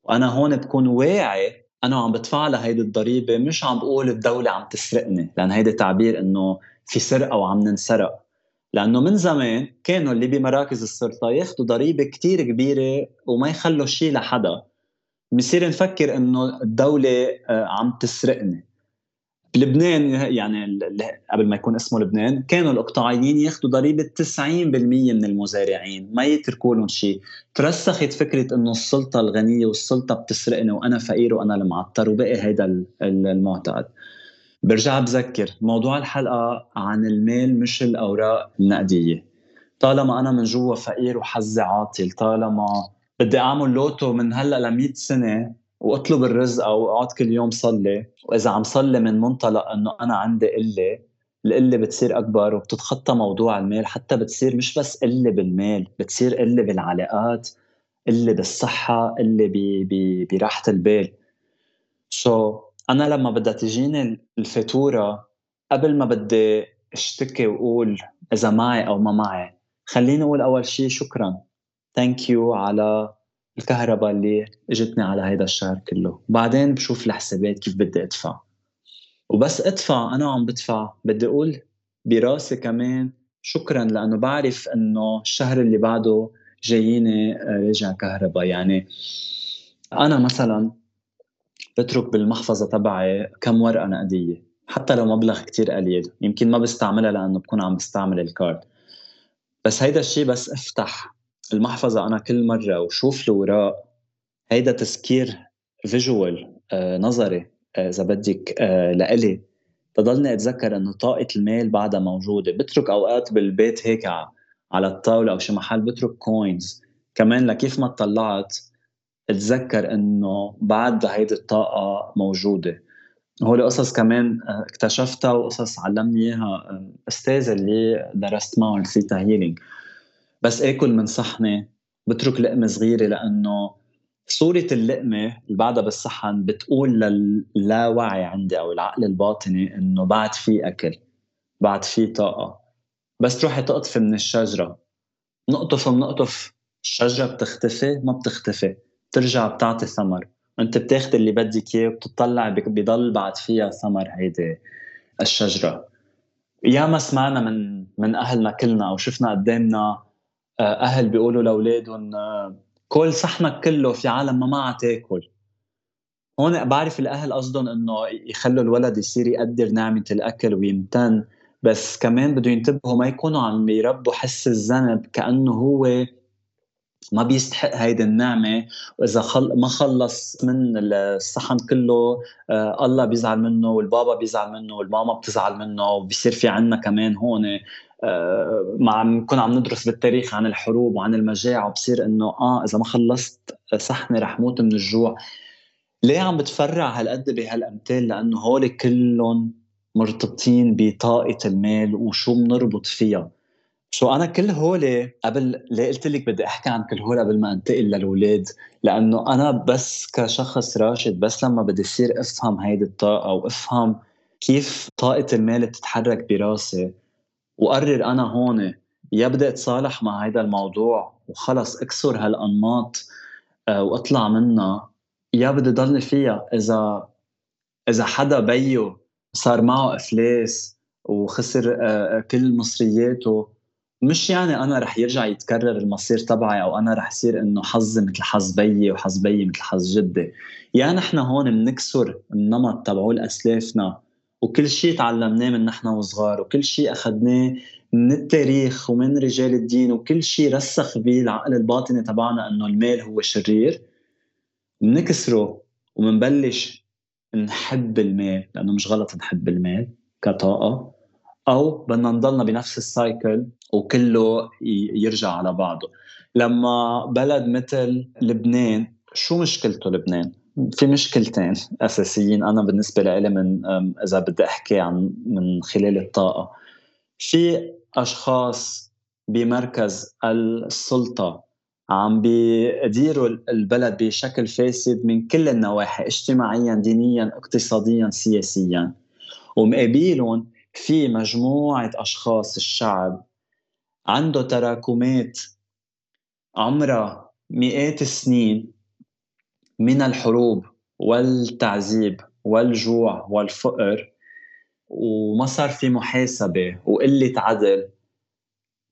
وأنا هون بكون واعي أنا عم بدفع هيدي الضريبة مش عم بقول الدولة عم تسرقني لأن هيدي تعبير إنه في سرقة وعم ننسرق. لأنه من زمان كانوا اللي بمراكز السلطه ياخذوا ضريبة كتير كبيرة وما يخلوا شيء لحدا. بصير نفكر إنه الدولة آه، عم تسرقني. بلبنان يعني قبل ما يكون اسمه لبنان كانوا الأقطاعيين ياخذوا ضريبة 90% من المزارعين ما يتركوا لهم شيء. ترسخت فكرة إنه السلطة الغنية والسلطة بتسرقني وأنا فقير وأنا المعطر وبقي هيدا المعتقد. برجع بذكر موضوع الحلقة عن المال مش الأوراق النقدية. طالما أنا من جوا فقير وحظي عاطل طالما بدي أعمل لوتو من هلأ ل 100 سنة واطلب الرزق أو أقعد كل يوم صلي. وإذا عم صلي من منطلق إنه أنا عندي قلة القلة بتصير أكبر وبتتخطى موضوع المال. حتى بتصير مش بس قلة بالمال بتصير قلة بالعلاقات قلة بالصحة قلة براحة البال. so so, أنا لما بدها تجيني الفاتورة قبل ما بدي اشتكي وأقول إذا معي أو ما معي خليني أقول أول شيء شكرا. thank you على الكهرباء اللي اجتني على هيدا الشهر كله. بعدين بشوف الحسابات كيف بدي ادفع. وبس ادفع أنا عم بدفع. بدي أقول براسي كمان شكرا لأنه بعرف إنه الشهر اللي بعده جاييني آه، راجع كهرباء. يعني أنا مثلا بترك بالمحفظة تبعي كم ورقة نقدية حتى لو مبلغ كتير قليل. يمكن ما بستعملها لأنه بكون عم بستعمل ال card. بس هيدا الشيء بس افتح المحفظة أنا كل مرة وشوف الاوراق هيدا تذكير visual آه نظري آه، إذا بدك آه لإلي. تضلني أتذكر إنه طاقة المال بعدها موجودة. بترك أوقات بالبيت هيك على الطاولة أو شي محل بترك coins كمان لكيف ما طلعت أتذكر إنه بعد هيدي الطاقة موجودة. هول قصص كمان اكتشفتها وقصص علمني إياها أستاذ اللي درست معه ال theta healing بس آكل من صحنة بترك لقمة صغيرة لأنه صورة اللقمة اللي بعدها بالصحن بتقول للاوعي عندي أو العقل الباطني إنه بعد في أكل بعد في طاقة. بس تروحي تقطفي من الشجرة. نقطف بنقطف الشجرة بتختفي ما بتختفي بترجع بتعطي ثمر. أنت بتاخد اللي بدك إياه وبتطلع بضل بعد فيها ثمر هيدي الشجرة. ياما سمعنا من من أهلنا كلنا أو شفنا قدامنا أهل بيقولوا لأولادهم كل صحنك كله في عالم ما معها تأكل. هون بعرف الأهل قصدهم إنه يخلوا الولد يصير يقدر نعمة الأكل ويمتن بس كمان بده ينتبهوا ما يكونوا عم يربوا حس الذنب كأنه هو ما بيستحق هيدي النعمة وإذا خل... ما خلص من الصحن كله آه الله بيزعل منه والبابا بيزعل منه والماما بتزعل منه وبيصير في عنا كمان هون ما عم نكون عم ندرس بالتاريخ عن الحروب وعن المجاعة وبصير إنه آه إذا ما خلصت صحني رح موت من الجوع. ليه عم بتفرع هالقد بهالأمثال؟ لأنه هول كلهم مرتبطين بطاقة المال وشو بنربط فيها. شو أنا كل هول قبل ليه قلت لك بدي أحكي عن كل هول قبل ما أنتقل للأولاد؟ لأنه أنا بس كشخص راشد بس لما بدي أصير أفهم هيدي الطاقة وأفهم كيف طاقة المال بتتحرك براسي وقرر أنا هون يا بدي أتصالح مع هيدا الموضوع وخلص أكسر هالأنماط آه، وأطلع منها. يا بدي ضلني فيها إذا إذا حدا بيو صار معه افلاس وخسر آه، كل مصرياته مش يعني أنا رح يرجع يتكرر المصير تبعي أو أنا رح يصير إنه حظي مثل حظ بيي وحظ بيي مثل حظ جدي. يا نحن هون بنكسر النمط تبعول أسلافنا. وكل شيء تعلمناه من نحن وصغار وكل شيء أخذناه من التاريخ ومن رجال الدين وكل شيء رسخ به العقل الباطني تبعنا إنه المال هو شرير. بنكسره وبنبلش نحب المال لأنه مش غلط نحب المال كطاقة أو بدنا نضلنا بنفس السايكل وكله يرجع على بعضه. لما بلد مثل لبنان شو مشكلته لبنان؟ في مشكلتين أساسيين أنا بالنسبة لي من إذا بدي أحكي عن من خلال الطاقة. في أشخاص بمركز السلطة عم بيديروا البلد بشكل فاسد من كل النواحي اجتماعيا دينيا اقتصاديا سياسيا. ومقابلهم في مجموعة أشخاص الشعب عنده تراكمات عمرها مئات السنين من الحروب والتعذيب والجوع والفقر وما صار في محاسبة وقلة عدل.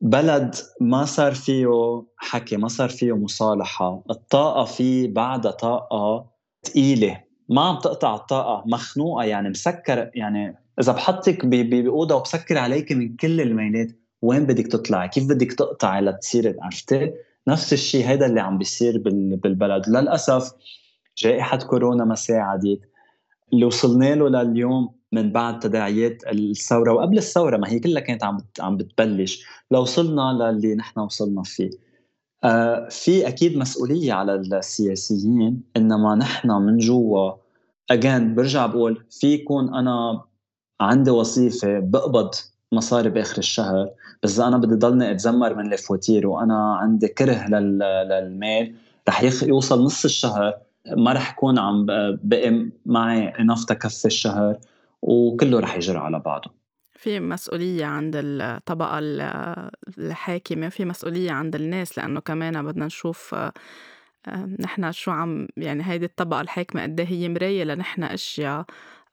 بلد ما صار فيه حكي ما صار فيه مصالحة. الطاقة فيه بعدها طاقة ثقيلة ما عم تقطع الطاقة مخنوقة يعني. مسكر يعني. إذا بحطك بأوضة وبسكر عليك من كل الميلات وين بدك تطلعي؟ كيف بدك تقطعي لتصيري؟ عرفتي؟ نفس الشيء هذا اللي عم بيصير بالبلد. للأسف جائحة كورونا ما ساعدت. اللي وصلنا له لليوم من بعد تداعيات الثورة وقبل الثورة ما هي كلها كانت عم عم بتبلش. لو وصلنا للي نحن وصلنا فيه. آه في أكيد مسؤولية على السياسيين إنما نحن من جوا اجين برجع بقول في يكون أنا عندي وظيفة بقبض مصاري بآخر الشهر. بس أنا بدي ضلني أتذمر من الفواتير وأنا عندي كره للمال رح يوصل نص الشهر ما رح يكون عم بقي معي انف تكفي الشهر وكله رح يجري على بعضه. في مسؤولية عند الطبقة الحاكمة في مسؤولية عند الناس لأنه كمان بدنا نشوف نحن شو عم يعني هيدي الطبقة الحاكمة قد إيه هي مراية لنحن أشياء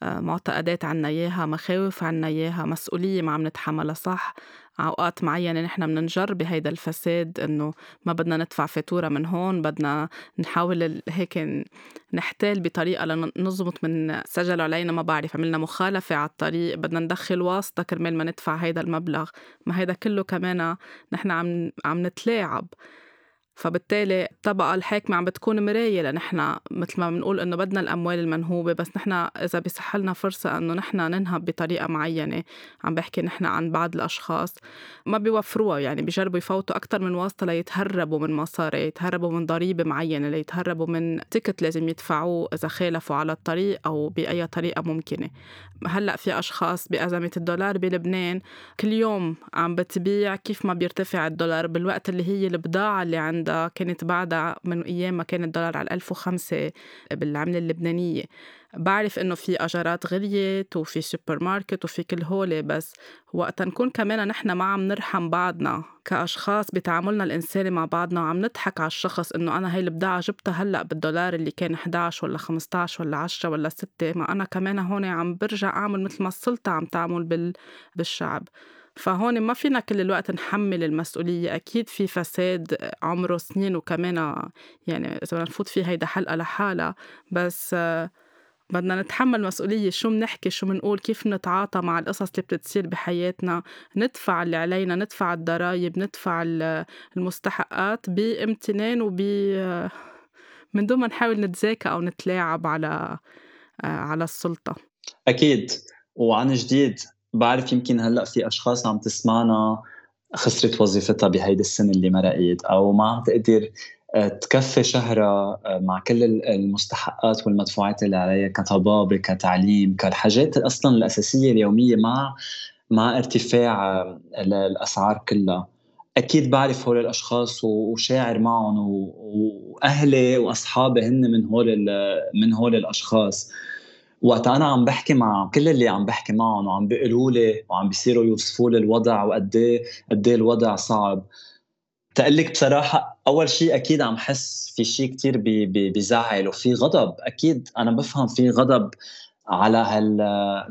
معتقدات عنا إياها مخاوف عنا إياها مسؤولية ما عم نتحملها صح. أوقات معينة نحن بننجر بهيدا الفساد إنه ما بدنا ندفع فاتورة من هون بدنا نحاول هيك نحتال بطريقة لنظبط من سجلوا علينا ما بعرف عملنا مخالفة على الطريق بدنا ندخل واسطة كرمال ما ندفع هيدا المبلغ. ما هيدا كله كمان نحن عم عم نتلاعب. فبالتالي الطبقة الحاكمة عم بتكون مراية لنحن مثل ما بنقول إنه بدنا الأموال المنهوبة بس نحن إذا بيصح لنا فرصة إنه نحن ننهب بطريقة معينة عم بحكي نحن عن بعض الأشخاص ما بيوفروها يعني بيجربوا يفوتوا أكتر من واسطة ليتهربوا من مصاري يتهربوا من ضريبة معينة ليتهربوا من تيكت لازم يدفعوه إذا خالفوا على الطريق أو بأي طريقة ممكنة. هلأ في أشخاص بأزمة الدولار بلبنان كل يوم عم بتبيع كيف ما بيرتفع الدولار بالوقت اللي هي البضاعة اللي عندها عندها كانت بعدها من أيام ما كان الدولار على 1005 بالعملة اللبنانية. بعرف إنه في أجارات غليت وفي سوبر ماركت وفي كل هولي بس وقت نكون كمان نحن ما عم نرحم بعضنا كأشخاص بتعاملنا الإنساني مع بعضنا وعم نضحك على الشخص إنه أنا هاي البضاعة جبتها هلأ بالدولار اللي كان 11 ولا 15 ولا 10 ولا 6 ما أنا كمان هون عم برجع أعمل مثل ما السلطة عم تعمل بال... بالشعب. فهون ما فينا كل الوقت نحمل المسؤولية. أكيد في فساد عمره سنين وكمان يعني إذا بدنا نفوت فيه هيدا حلقة لحالها. بس بدنا نتحمل مسؤولية. شو بنحكي شو بنقول كيف نتعاطى مع القصص اللي بتتصير بحياتنا؟ ندفع اللي علينا ندفع الضرايب ندفع المستحقات بامتنان وب من دون ما نحاول نتذاكى أو نتلاعب على على السلطة. أكيد. وعن جديد بعرف يمكن هلأ في أشخاص عم تسمعنا خسرت وظيفتها بهيدي السنة اللي مرقت أو ما عم تقدر آه، تكفي شهرها آه، مع كل المستحقات والمدفوعات اللي عليها كطبابة كتعليم كالحاجات أصلا الأساسية اليومية مع مع ارتفاع آه، الأسعار كلها. أكيد بعرف هول الأشخاص وشاعر معهم وأهلي وأصحابي هن من هول من هول الأشخاص. وقت أنا عم بحكي مع كل اللي عم بحكي معهم وعم بيقولوا لي وعم بيصيروا يوصفوا لي الوضع وقد إيه قد إيه الوضع صعب. تقول لك بصراحة أول شيء أكيد عم حس في شيء كثير بزعل وفي غضب. أكيد أنا بفهم في غضب على هال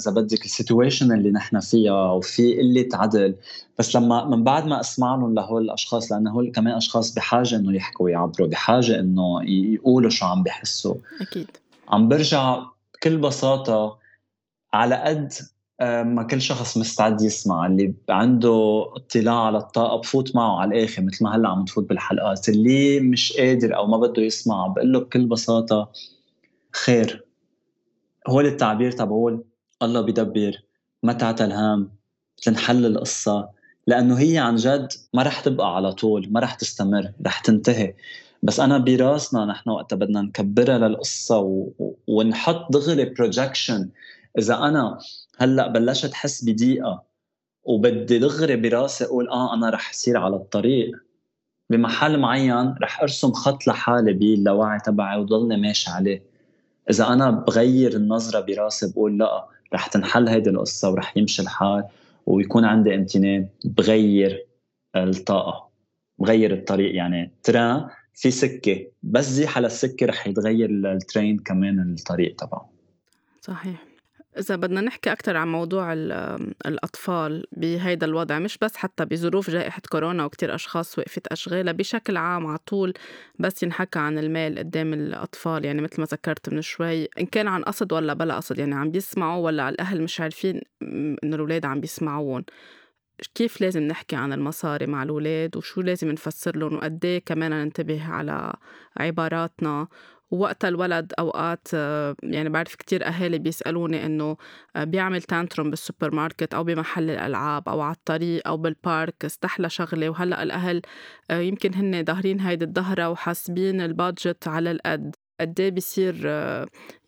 إذا بدك ال situation اللي نحن فيها وفي قلة عدل. بس لما من بعد ما أسمع لهم لهول الأشخاص لأنه هول كمان أشخاص بحاجة إنه يحكوا ويعبروا بحاجة إنه يقولوا شو عم بحسوا. أكيد. عم برجع بكل بساطة على قد آه، ما كل شخص مستعد يسمع اللي عنده اطلاع على الطاقة بفوت معه على الآخر مثل ما هلأ عم تفوت بالحلقات. اللي مش قادر أو ما بده يسمع بقول له بكل بساطة خير. هو التعبير تبعول الله بيدبر ما تعتل هام تنحل القصة. لأنه هي عن جد ما رح تبقى على طول ما رح تستمر رح تنتهي. بس أنا براسنا نحن وقتها بدنا نكبرها للقصة و... ونحط دغري projection إذا أنا هلأ بلشت احس بضيقه وبدي دغري براسي أقول آه أنا رح أصير على الطريق. بمحل معين رح أرسم خط لحالي باللاوعي تبعي وضلني ماشي عليه. إذا أنا بغير النظرة براسي بقول لأ رح تنحل هيدي القصة ورح يمشي الحال ويكون عندي امتنان. بغير الطاقة بغير الطريق يعني. ترى في سكة بس زيح على السكة رح يتغير الترين كمان الطريق تبعه صحيح. إذا بدنا نحكي أكثر عن موضوع الأطفال بهيدا الوضع مش بس حتى بظروف جائحة كورونا وكتير أشخاص وقفت أشغالها بشكل عام على طول بس ينحكى عن المال قدام الأطفال. يعني مثل ما ذكرت من شوي إن كان عن قصد ولا بلا قصد يعني عم بيسمعوا ولا الأهل مش عارفين إنه الأولاد عم بيسمعوهم كيف لازم نحكي عن المصاري مع الأولاد؟ وشو لازم نفسر لهم؟ وقد إيه كمان ننتبه على عباراتنا؟ ووقتها الولد أوقات يعني بعرف كتير أهالي بيسألوني إنه بيعمل tantrum بالسوبر ماركت أو بمحل الألعاب أو على الطريق أو بال park استحلى شغلة. وهلأ الأهل يمكن هن ضاهرين هيدي الضهرة وحاسبين ال budget على القد. قد إيه بصير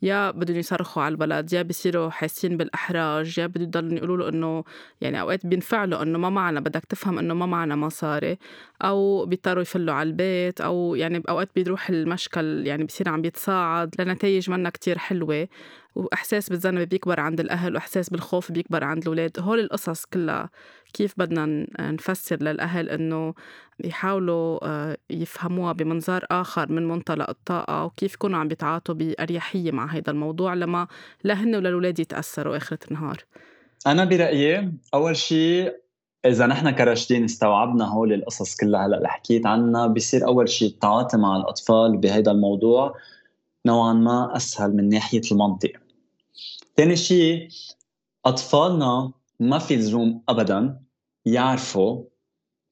يا بدهم يصرخوا على الولد يا بصيروا حاسين بالإحراج يا بدهم يضلوا يقولوا له إنه يعني أوقات بينفعلوا إنه ما معنا بدك تفهم إنه ما معنا مصاري أو بيضطروا يفلوا على البيت أو يعني اوقات بيروح المشكل يعني بصير عم بيتصاعد لنتائج منا كتير حلوة وإحساس بالذنب بيكبر عند الأهل وإحساس بالخوف بيكبر عند الأولاد هول القصص كلها كيف بدنا نفسر للأهل إنه يحاولوا آه، يفهموها بمنظار آخر من منطلق الطاقة وكيف يكونوا عم بيتعاطوا بأريحية مع هذا الموضوع لما لا هن ولا الاولاد يتأثروا آخرة النهار. أنا برأيي أول شيء إذا نحن كراشدين استوعبنا هول القصص كلها هلأ اللي حكيت عنها بصير أول شيء التعاطي مع الأطفال بهذا الموضوع نوعا ما أسهل من ناحية المنطق. ثاني شيء أطفالنا ما في لزوم ابدا. يعرفوا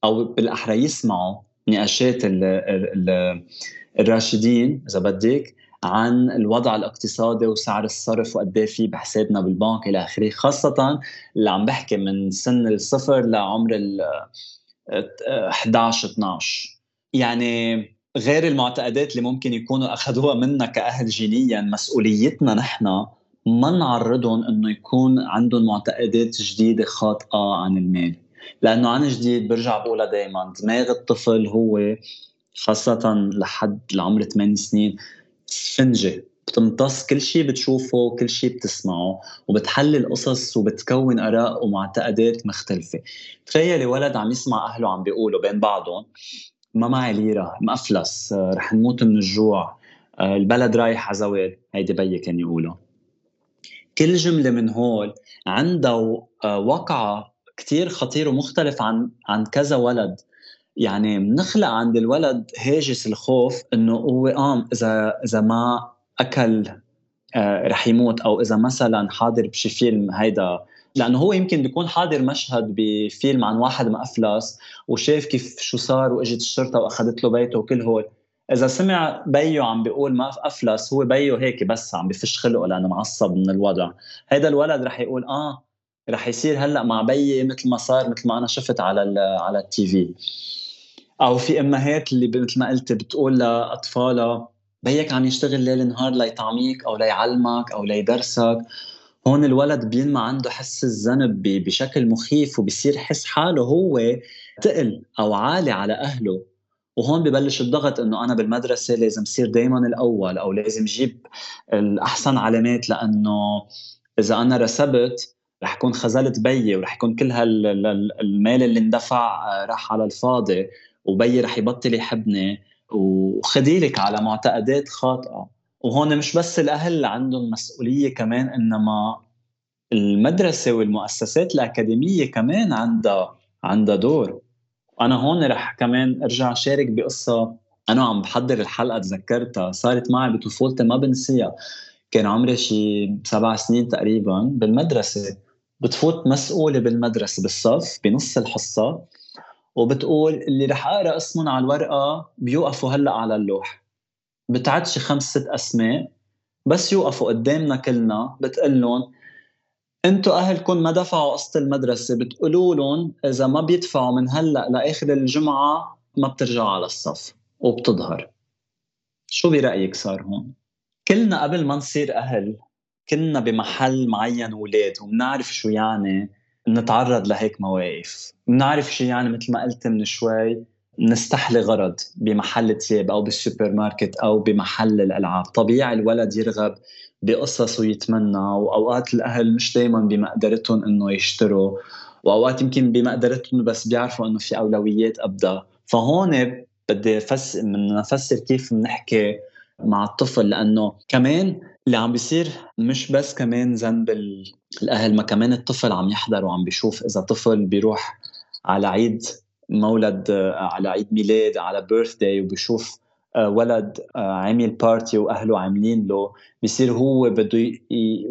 أو بالأحرى يسمعوا نقاشات الراشدين إذا بدك عن الوضع الاقتصادي وسعر الصرف وقد إيه في بحسابنا بالبنك إلى آخره. خاصة اللي عم بحكي من سن الصفر لعمر ال 11 12 يعني غير المعتقدات اللي ممكن يكونوا أخذوها منا كأهل جينيا مسؤوليتنا نحن ما نعرضهم إنه يكون عندهم معتقدات جديدة خاطئة عن المال. لأنه عن جديد برجع بقولها دائما دماغ الطفل هو خاصة لحد العمر 8 سنين سفنجة. بتمتص كل شيء بتشوفه كل شيء بتسمعه وبتحلل قصص وبتكون آراء ومعتقدات مختلفة. تخيلي ولد عم يسمع أهله عم بيقولوا بين بعضهم ما معي ليرة مأفلس رح نموت من الجوع البلد رايح على زوال هيدي بيي كان يقولوا. كل جملة من هول عندها وقعة كتير خطير ومختلف عن عن كذا ولد. يعني بنخلق عند الولد هاجس الخوف إنه هو آه إذا إذا ما أكل آه رح يموت أو إذا مثلا حاضر بشي فيلم هيدا. لأنه هو يمكن بيكون حاضر مشهد بفيلم عن واحد مأفلس وشاف كيف شو صار وإجت الشرطة وأخذت له بيته وكل هول. إذا سمع بيو عم بيقول ما أفلس هو بيو هيك بس عم بفش خلقه لأنه معصب من الوضع. هيدا الولد رح يقول آه رح يصير هلأ مع بيي مثل ما صار مثل ما أنا شفت على على التي في. أو في امهات اللي مثل ما قلت بتقول لأطفالها بيك عم يشتغل ليل نهار ليطعميك أو ليعلمك أو ليدرسك. هون الولد بينما عنده حس الذنب بشكل مخيف وبصير حس حاله هو تقل أو عالي على أهله. وهون ببلش الضغط إنه أنا بالمدرسة لازم صير دائما الأول أو لازم جيب الأحسن علامات لأنه إذا أنا رسبت رح يكون خذلت بيي ورح يكون كل هالمال اللي اندفع راح على الفاضي وبيي رح يبطل يحبني وخديلك على معتقدات خاطئة. وهون مش بس الأهل عندهم مسؤولية كمان إنما المدرسة والمؤسسات الأكاديمية كمان عندها عندها دور. أنا هون رح كمان أرجع شارك بقصة أنا عم بحضر الحلقة تذكرتها. صارت معي بطفولتي ما بنسيها. كان عمري شي سبع سنين تقريبا بالمدرسة. بتفوت مسؤولة بالمدرسة بالصف بنص الحصة وبتقول اللي رح أقرأ اسمهم على الورقة بيوقفوا هلأ على اللوح. بتعد شي خمس ست أسماء بس يوقفوا قدامنا كلنا بتقول لهم أنتوا أهلكم ما دفعوا قسط المدرسة؟ بتقولوا لهم إذا ما بيدفعوا من هلأ لآخر الجمعة ما بترجعوا على الصف وبتظهر. شو برأيك صار هون؟ كلنا قبل ما نصير أهل كنا بمحل معين أولاد وبنعرف شو يعني نتعرض لهيك مواقف. بنعرف شو يعني مثل ما قلت من شوي نستحلي غرض بمحل تياب أو بالسوبر ماركت أو بمحل الألعاب. طبيعي الولد يرغب بقصص ويتمنى وأوقات الأهل مش دائما بمقدرتهم إنه يشتروا وأوقات يمكن بمقدرتهم بس بيعرفوا إنه في أولويات ابدا فهون بدي فس من نفسر كيف بنحكي مع الطفل لأنه كمان اللي عم بيصير مش بس كمان ذنب الأهل ما كمان الطفل عم يحضر وعم بيشوف إذا طفل بيروح على عيد مولد على عيد ميلاد على birthday وبيشوف آه، ولد آه، عامل party وأهله عاملين له بيصير هو بده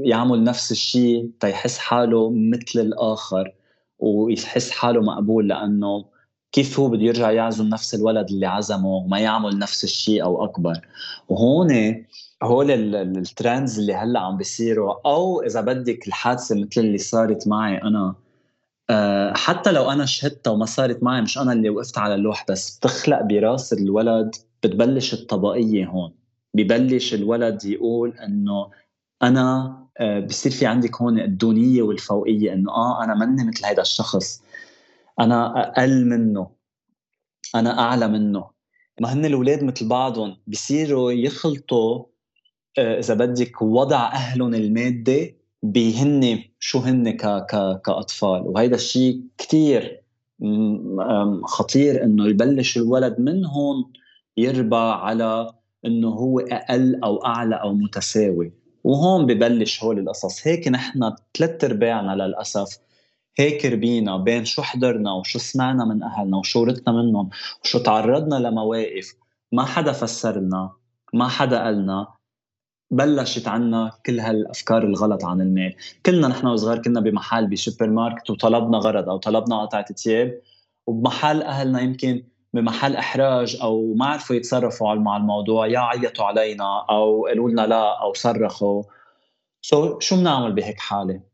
يعمل نفس الشيء تيحس حاله مثل الآخر ويحس حاله مقبول لأنه كيف هو بده يرجع يعزم نفس الولد اللي عزمه وما يعمل نفس الشيء أو أكبر. وهون هول الترندز اللي هلأ عم بيصيروا. أو إذا بدك الحادثة مثل اللي صارت معي أنا. آه، حتى لو أنا شهدتها وما صارت معي مش أنا اللي وقفت على اللوح بس. بتخلق براس الولد بتبلش الطبقية هون. ببلش الولد يقول إنه أنا آه، بصير في عندك هون الدونية والفوقية إنه آه أنا مني مثل هذا الشخص. أنا أقل منه. أنا أعلى منه. ما هن الأولاد مثل بعضهم بصيروا يخلطوا آه، إذا بدك وضع أهلهم المادي بهن شو هن ك ك كأطفال. وهيدا الشيء كثير خطير إنه يبلش الولد من هون يربى على إنه هو أقل أو أعلى أو متساوي. وهون ببلش هول القصص. هيك نحن ثلاث أرباعنا للأسف هيك ربينا بين شو حضرنا وشو سمعنا من أهلنا وشو ورثنا منهم وشو تعرضنا لمواقف ما حدا فسر لنا ما حدا قالنا بلشت عنا كل هالأفكار الغلط عن المال كلنا نحن وصغار كنا بمحل بسوبر ماركت وطلبنا غرض أو طلبنا قطعة ثياب وبمحل أهلنا يمكن بمحل إحراج أو ما عرفوا يتصرفوا مع الموضوع يا عيطوا علينا أو قالوا لنا لا أو صرخوا سو so, شو بنعمل بهيك حالة؟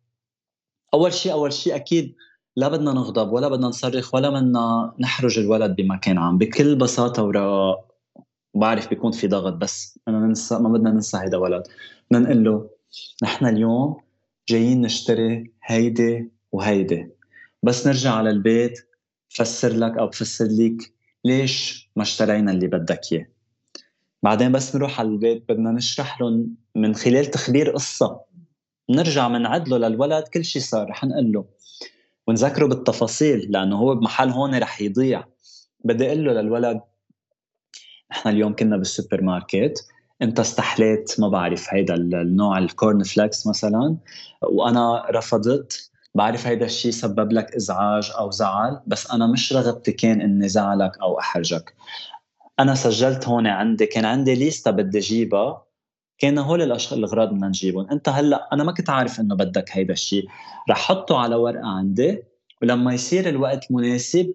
أول شيء أول شيء أكيد لا بدنا نغضب ولا بدنا نصرخ ولا بدنا نحرج الولد بمكان عام بكل بساطة ورقاق بعرف بيكون في ضغط بس أنا ننسى ما بدنا ننسى هيدا ولد. بدنا نقول له نحن اليوم جايين نشتري هيدي وهيدي. بس نرجع على البيت فسر لك أو بفسر لك ليش ما اشترينا اللي بدك إياه. بعدين بس نروح على البيت بدنا نشرح لهم من خلال تخبير قصة. نرجع منعد له للولد كل شيء صار رح نقول له. ونذكره بالتفاصيل لأنه هو بمحل هون رح يضيع. بدي أقول له للولد نحن اليوم كنا بالسوبر ماركت انت استحليت ما بعرف هيدا النوع ال corn flakes مثلا وأنا رفضت. بعرف هيدا الشيء سبب لك إزعاج أو زعل بس أنا مش رغبتي كان إني زعلك أو أحرجك. أنا سجلت هون عندي كان عندي ليستا بدي اجيبها كان هول الأشخاص الاغراض بدنا نجيبهم. أنت هلأ أنا ما كنت عارف إنه بدك هيدا الشيء. رح حطه على ورقة عندي ولما يصير الوقت مناسب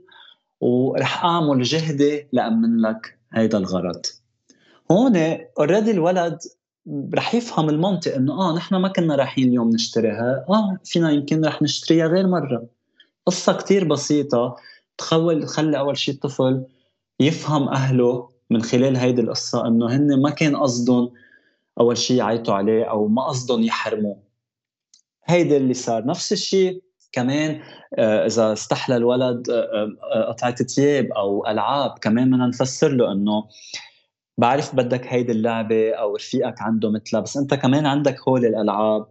ورح أعمل جهدي لأمن لك هيدا الغرض. هون اوريدي الولد رح يفهم المنطق إنه آه نحن ما كنا رايحين اليوم نشتريها. آه فينا يمكن رح نشتريها غير مرة. قصة كتير بسيطة تخول تخلي أول شيء الطفل يفهم أهله من خلال هيدي القصة إنه هن ما كان قصدهم أول شيء يعيطوا عليه أو ما قصدهم يحرموه. هيدا اللي صار. نفس الشيء كمان آه، إذا استحلى الولد آه، آه، قطعة ثياب أو ألعاب كمان بدنا نفسر له إنه بعرف بدك هيدي اللعبة أو رفيقك عنده مثلها بس أنت كمان عندك هول الألعاب.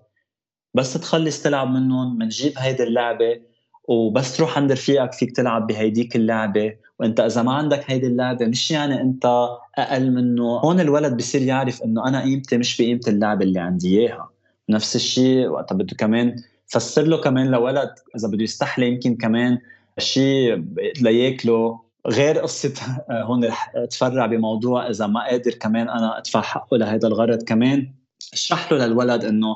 بس تخلص تلعب منهم بنجيب هيدي اللعبة. وبس تروح عند رفيقك فيك تلعب بهيديك اللعبة وإنت إذا ما عندك هيدي اللعبة مش يعني إنت أقل منه. هون الولد بصير يعرف إنه أنا قيمتي مش بقيمة اللعبة اللي عندي إياها. نفس الشيء وقتها بده كمان فسر له كمان لولد إذا بده يستحلي يمكن كمان شيء لياكله. غير قصة هون رح أتفرع بموضوع إذا ما قادر كمان أنا أدفع حقه لهذا الغرض كمان. اشرح له للولد إنه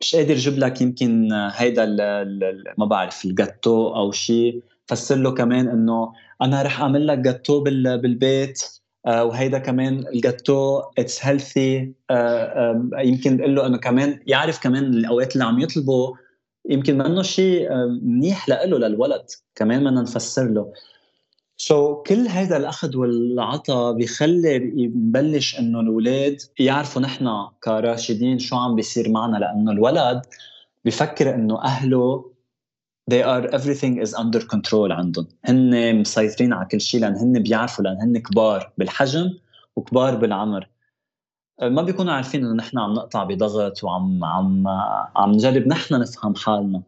مش قادر يجيب لك يمكن هيدا ما بعرف الجاتو أو شيء فسر له كمان إنه أنا رح أعمل لك جاتو بالبيت آه، وهيدا كمان الجاتو it's healthy يمكن تقول له إنه كمان يعرف كمان الأوقات اللي عم يطلبوا. يمكن منه شيء منيح له للولد. كمان بدنا نفسر له. so so, كل هذا الأخذ والعطاء بيخلي نبلش إنه الأولاد يعرفوا نحن كراشدين شو عم بيصير معنا لأنه الولد بفكر إنه أهله they are everything is under control عندهم. هن مسيطرين على كل شيء لأن هن بيعرفوا لأن هن كبار بالحجم وكبار بالعمر. ما بيكونوا عارفين إنه نحن عم نقطع بضغط وعم عم عم نجرب نحن نفهم حالنا.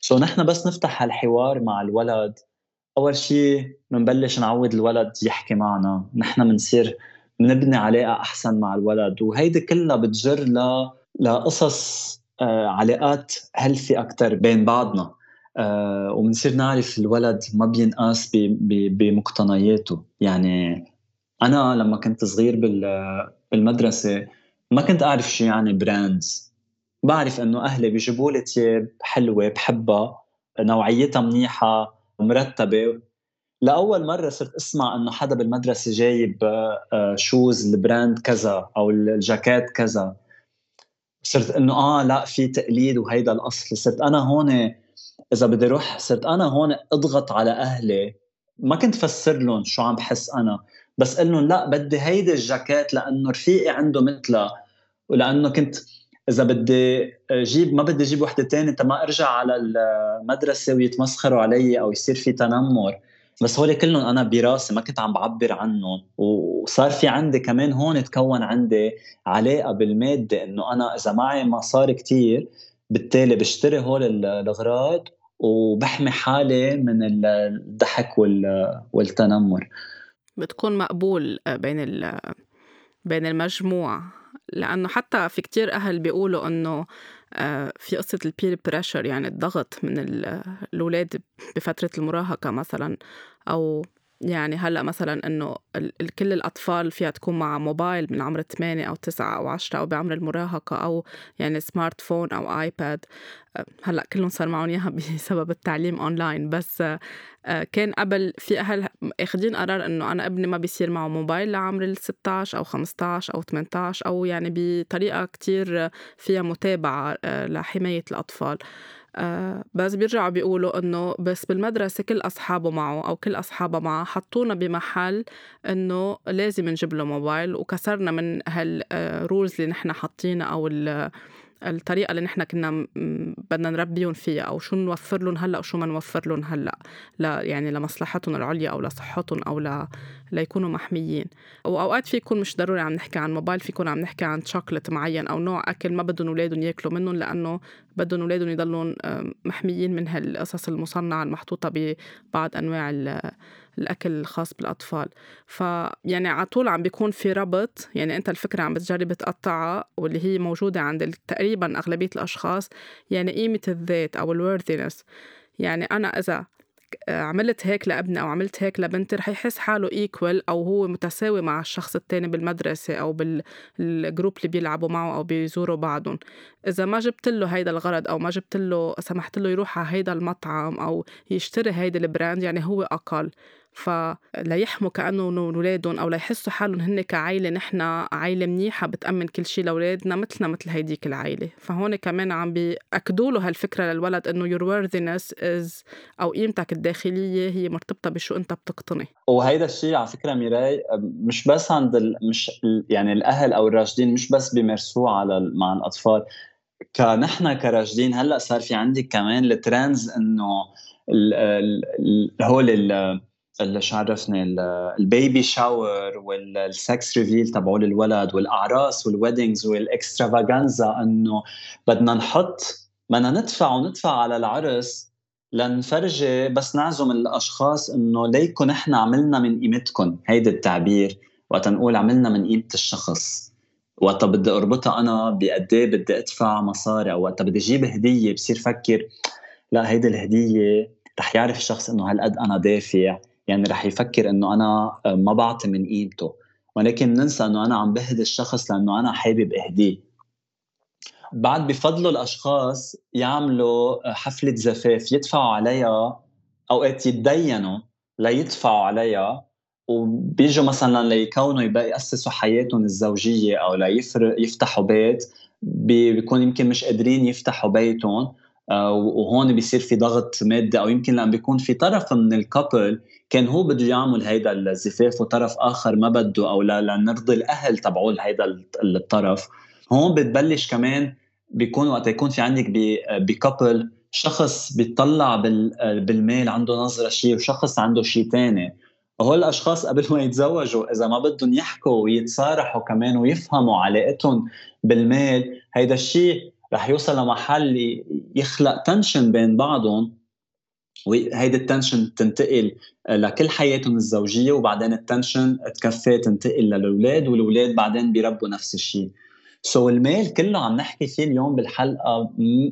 سو so نحن بس نفتح هالحوار مع الولد أول شيء بنبلش نعود الولد يحكي معنا. نحن بنصير بنبني علاقه أحسن مع الولد. وهيدي كلها بتجر ل لقصص آه علاقات healthy أكثر بين بعضنا. آه وبنصير نعرف الولد ما بينقاس بمقتنياته. يعني أنا لما كنت صغير بالمدرسة ما كنت أعرف شو يعني brands بعرف إنه أهلي بيجيبوا لي ثياب حلوة بحبها نوعيتها منيحة مرتبة. لأول مرة صرت أسمع إنه حدا بالمدرسة جايب shoes آه، ال brand كذا أو الجاكيت كذا. صرت إنه آه لا في تقليد وهيدا الأصل. صرت أنا هون إذا بدي أروح صرت أنا هون أضغط على أهلي. ما كنت فسر لهم شو عم بحس أنا. بس قل لهم لا بدي هيدي الجاكيت لأنه رفيقي عنده مثلها. ولأنه كنت إذا بدي أجيب ما بدي أجيب وحدة تانية. ما أرجع على المدرسة ويتمسخروا علي أو يصير في تنمر. بس هول كلهم أنا براسي ما كنت عم بعبر عنهم. وصار في عندي كمان هون تكون عندي علاقة بالمادة إنه أنا إذا معي مصاري كتير بالتالي بشتري هول الأغراض وبحمي حالي من الضحك والتنمر. بتكون مقبول بين بين المجموع لأنه حتى في كتير أهل بيقولوا إنه آه، في قصة ال peer pressure يعني الضغط من الأولاد بفترة المراهقة مثلا أو يعني هلأ مثلا إنه كل الأطفال فيها تكون مع موبايل من عمر 8 أو 9 أو 10 أو بعمر المراهقة أو يعني smartphone أو iPad هلأ كلهم صار معهم إياها بسبب التعليم اونلاين بس آه، كان قبل في أهل اخذين قرار إنه أنا ابني ما بيصير معه موبايل لعمر ال 16 أو 15 أو 18 أو يعني بطريقة كتير فيها متابعة آه، لحماية الأطفال. آه بس بيرجعوا بيقولوا إنه بس بالمدرسة كل أصحابه معه أو كل اصحابها معه حطونا بمحل إنه لازم نجيب له موبايل وكسرنا من ال rules اللي نحن حاطينها أو الطريقة اللي نحن كنا بدنا نربيهم فيها أو شو نوفر لهم هلأ وشو ما نوفر لهم هلأ لا يعني لمصلحتهم العليا أو لصحتهم أو ل... ليكونوا محميين. وأوقات في يكون مش ضروري عم نحكي عن موبايل في يكون عم نحكي عن شوكلت معين أو نوع أكل ما بدهم أولادهم يأكلوا منهم لأنه بدهم أولادهم يضلون محميين من هالقصص المصنعة المحطوطة ببعض أنواع الأكل الخاص بالأطفال. فيعني على طول عم بيكون في ربط يعني أنت الفكرة عم بتجرب تقطعها واللي هي موجودة عند تقريبا أغلبية الأشخاص يعني قيمة الذات أو ال worthiness يعني أنا إذا عملت هيك لأبني أو عملت هيك لبنتي رح يحس حاله equal أو هو متساوي مع الشخص التاني بالمدرسة أو بال group اللي بيلعبوا معه أو بيزوروا بعضهم. إذا ما جبت له هيدا الغرض أو ما جبت له سمحت له يروح على هيدا المطعم أو يشتري هيدا ال brand يعني هو أقل. فليحموا كأنه أولادهم أو ليحسوا حالهم هن كعائلة نحن عائلة منيحة بتأمن كل شيء لأولادنا مثلنا مثل هيديك العائلة فهون كمان عم بيأكدوا له هالفكرة للولد إنه your worthiness is أو قيمتك الداخلية هي مرتبطة بشو أنت بتقتني وهيدا الشيء على فكرة ميراي مش بس عند. مش يعني الأهل أو الراشدين مش بس بيمارسوه على مع الأطفال كنحن كراشدين هلأ صار في عندك كمان ال trends إنه هول اللي عرفني ال baby shower وال sex reveal تبعول الولد والأعراس وال weddings وال extravaganza إنه بدنا نحط بدنا ندفع وندفع على العرس لنفرجي بس نعزم الأشخاص إنه ليكن نحن عملنا من قيمتكم هيدا التعبير. وقت نقول عملنا من قيمة الشخص. وقت بدي أربطها أنا بقد إيه بدي أدفع مصاري أو وقت بدي أجيب هدية بصير فكر لا هيدي الهدية رح يعرف الشخص إنه هالقد أنا دافع. يعني رح يفكر إنه أنا آه، ما بعطي من قيمته. ولكن ننسى إنه أنا عم بهدي الشخص لأنه أنا حابب إهديه. بعد بفضلوا الأشخاص يعملوا آه، حفلة زفاف يدفعوا عليها أوقات يتدينوا ليدفعوا عليها وبيجوا مثلا ليكونوا يأسسوا حياتهم الزوجية أو ليفتحوا بيت بيكون يمكن مش قادرين يفتحوا بيتهم. وهون بيصير في ضغط مادي أو يمكن لما بيكون في طرف من الكابل كان هو بده يعمل هيدا الزفاف وطرف آخر ما بده أو لنرضي الأهل تبعول هيدا الطرف. هون بتبلش كمان بيكون وقت يكون في عندك ب couple شخص بيطلع بالمال عنده نظرة شيء وشخص عنده شيء ثاني وهول الأشخاص قبل ما يتزوجوا إذا ما بدهم يحكوا ويتصارحوا كمان ويفهموا علاقتهم بالمال هيدا الشيء رح يوصل لمحل يخلق tension بين بعضهم وهيدي ال tension تنتقل لكل حياتهم الزوجية وبعدين ال tension تكفي تنتقل للأولاد والأولاد بعدين بيربوا نفس الشيء. so المال كله عم نحكي فيه اليوم بالحلقة م...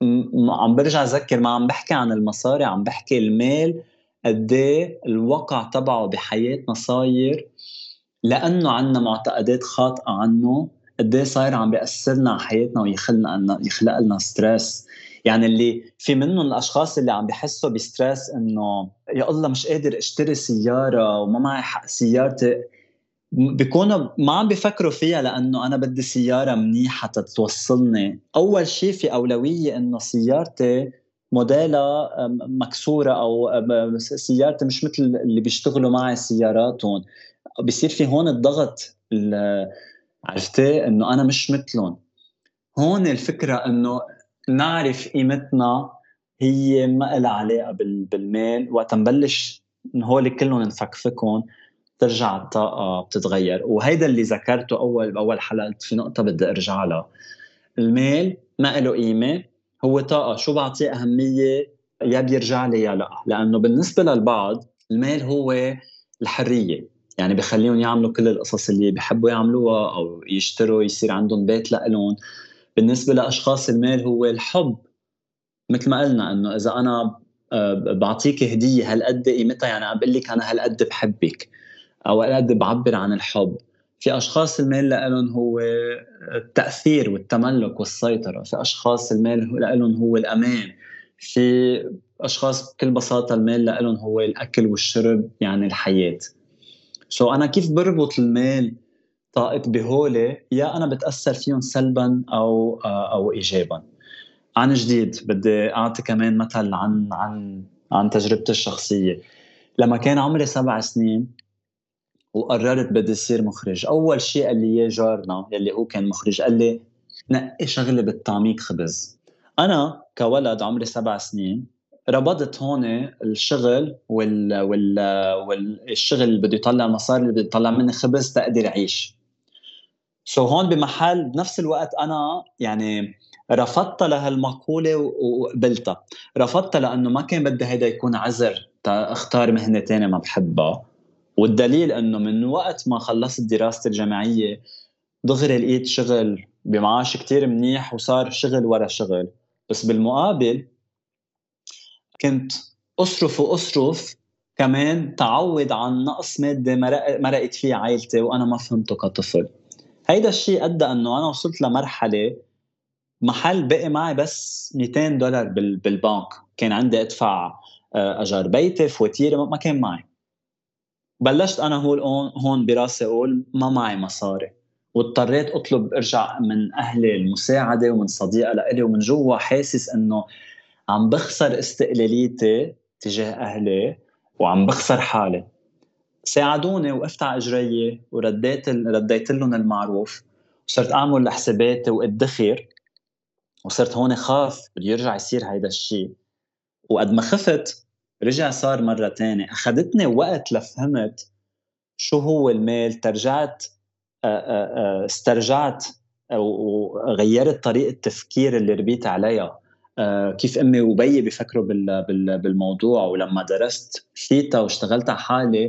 م... عم برجع أذكر ما عم بحكي عن المصاري عم بحكي المال قد إيه الوقع تبعه بحياتنا صاير لأنه عندنا معتقدات خاطئة عنه. قد إيه صاير عم بياثر لنا على حياتنا ويخلق لنا يخلق لنا stress يعني اللي في منهم الأشخاص اللي عم بحسوا ب stress إنه يا الله مش قادر أشتري سيارة وما معي حق سيارتي. بيكونوا ما عم بيفكروا فيها لأنه أنا بدي سيارة منيحة تتوصلني. أول شيء في أولوية إنه سيارتي موديلها مكسورة أو سيارتي مش مثل اللي بيشتغلوا معي سياراتهم. بصير في هون الضغط عرفتي؟ إنه أنا مش مثلهم. هون الفكرة إنه نعرف قيمتنا هي ما لها علاقة بالمال. وقت نبلش هول كلهم نفكفكهم ترجع الطاقة بتتغير. وهيدا اللي ذكرته أول بأول حلقة في نقطة بدي أرجع لها. المال ما له قيمة هو طاقة. شو بعطيه أهمية؟ يا بيرجع لي يا لا. لأنه بالنسبة للبعض المال هو الحرية. يعني بخليهم يعملوا كل القصص اللي بيحبوا يعملوها أو يشتروا يصير عندهم بيت لإلهم. بالنسبة لأشخاص المال هو الحب. مثل ما قلنا إنه إذا أنا آه، بعطيك هدية هالقد قيمتها يعني عم بقول لك أنا هالقد بحبك؟ أو هالقد بعبر عن الحب. في أشخاص المال لهم هو التأثير والتملك والسيطرة. في أشخاص المال لهم هو الأمان. في أشخاص بكل بساطة المال لهم هو الأكل والشرب يعني الحياة. سو so أنا كيف بربط المال طاقت بهولي يا أنا بتأثر فيهم سلبا أو أو ايجابا. عن جديد بدي أعطي كمان مثل عن عن عن تجربتي الشخصية. لما كان عمري سبع سنين وقررت بدي أصير مخرج أول شيء قال لي إياه جارنا يلي هو كان مخرج قال لي نقي شغلة بالطعميك خبز. أنا كولد عمري سبع سنين ربطت هون الشغل وال وال والشغل اللي بده يطلع المصاري اللي بده يطلع مني خبز تقدر اعيش سو so هون بمحل بنفس الوقت أنا يعني رفضت لهالمقولة وقبلتها. رفضتها لأنه ما كان بدي هيدا يكون عذر أختار مهنة تانية ما بحبها. والدليل إنه من وقت ما خلصت دراستي الجامعية دغري لقيت شغل بمعاش كتير منيح وصار شغل ورا شغل. بس بالمقابل كنت أصرف وأصرف كمان تعوض عن نقص مادي مرقت فيه عائلتي وأنا ما فهمته كطفل. هيدا الشيء أدى إنه أنا وصلت لمرحلة محل بقي معي بس 200 دولار بالبنك. كان عندي أدفع آه، أجار بيتي فواتيري ما كان معي. بلشت أنا هون هون براسي أقول ما معي مصاري. واضطريت أطلب ارجع من أهلي المساعدة ومن صديقة لإلي ومن جوا حاسس إنه عم بخسر استقلاليتي تجاه أهلي وعم بخسر حالي. ساعدوني وقفت على إجري ورديت رديت لهم المعروف وصرت أعمل حساباتي وادخر وصرت هون خاف بده يرجع يصير هيدا الشيء وقد ما خفت رجع صار مرة تانية. أخذتني وقت لفهمت شو هو المال ترجعت استرجعت وغيرت طريقة التفكير اللي ربيت عليها. كيف أمي وبيي بيفكروا بالموضوع. ولما درست فيتا واشتغلت على حالي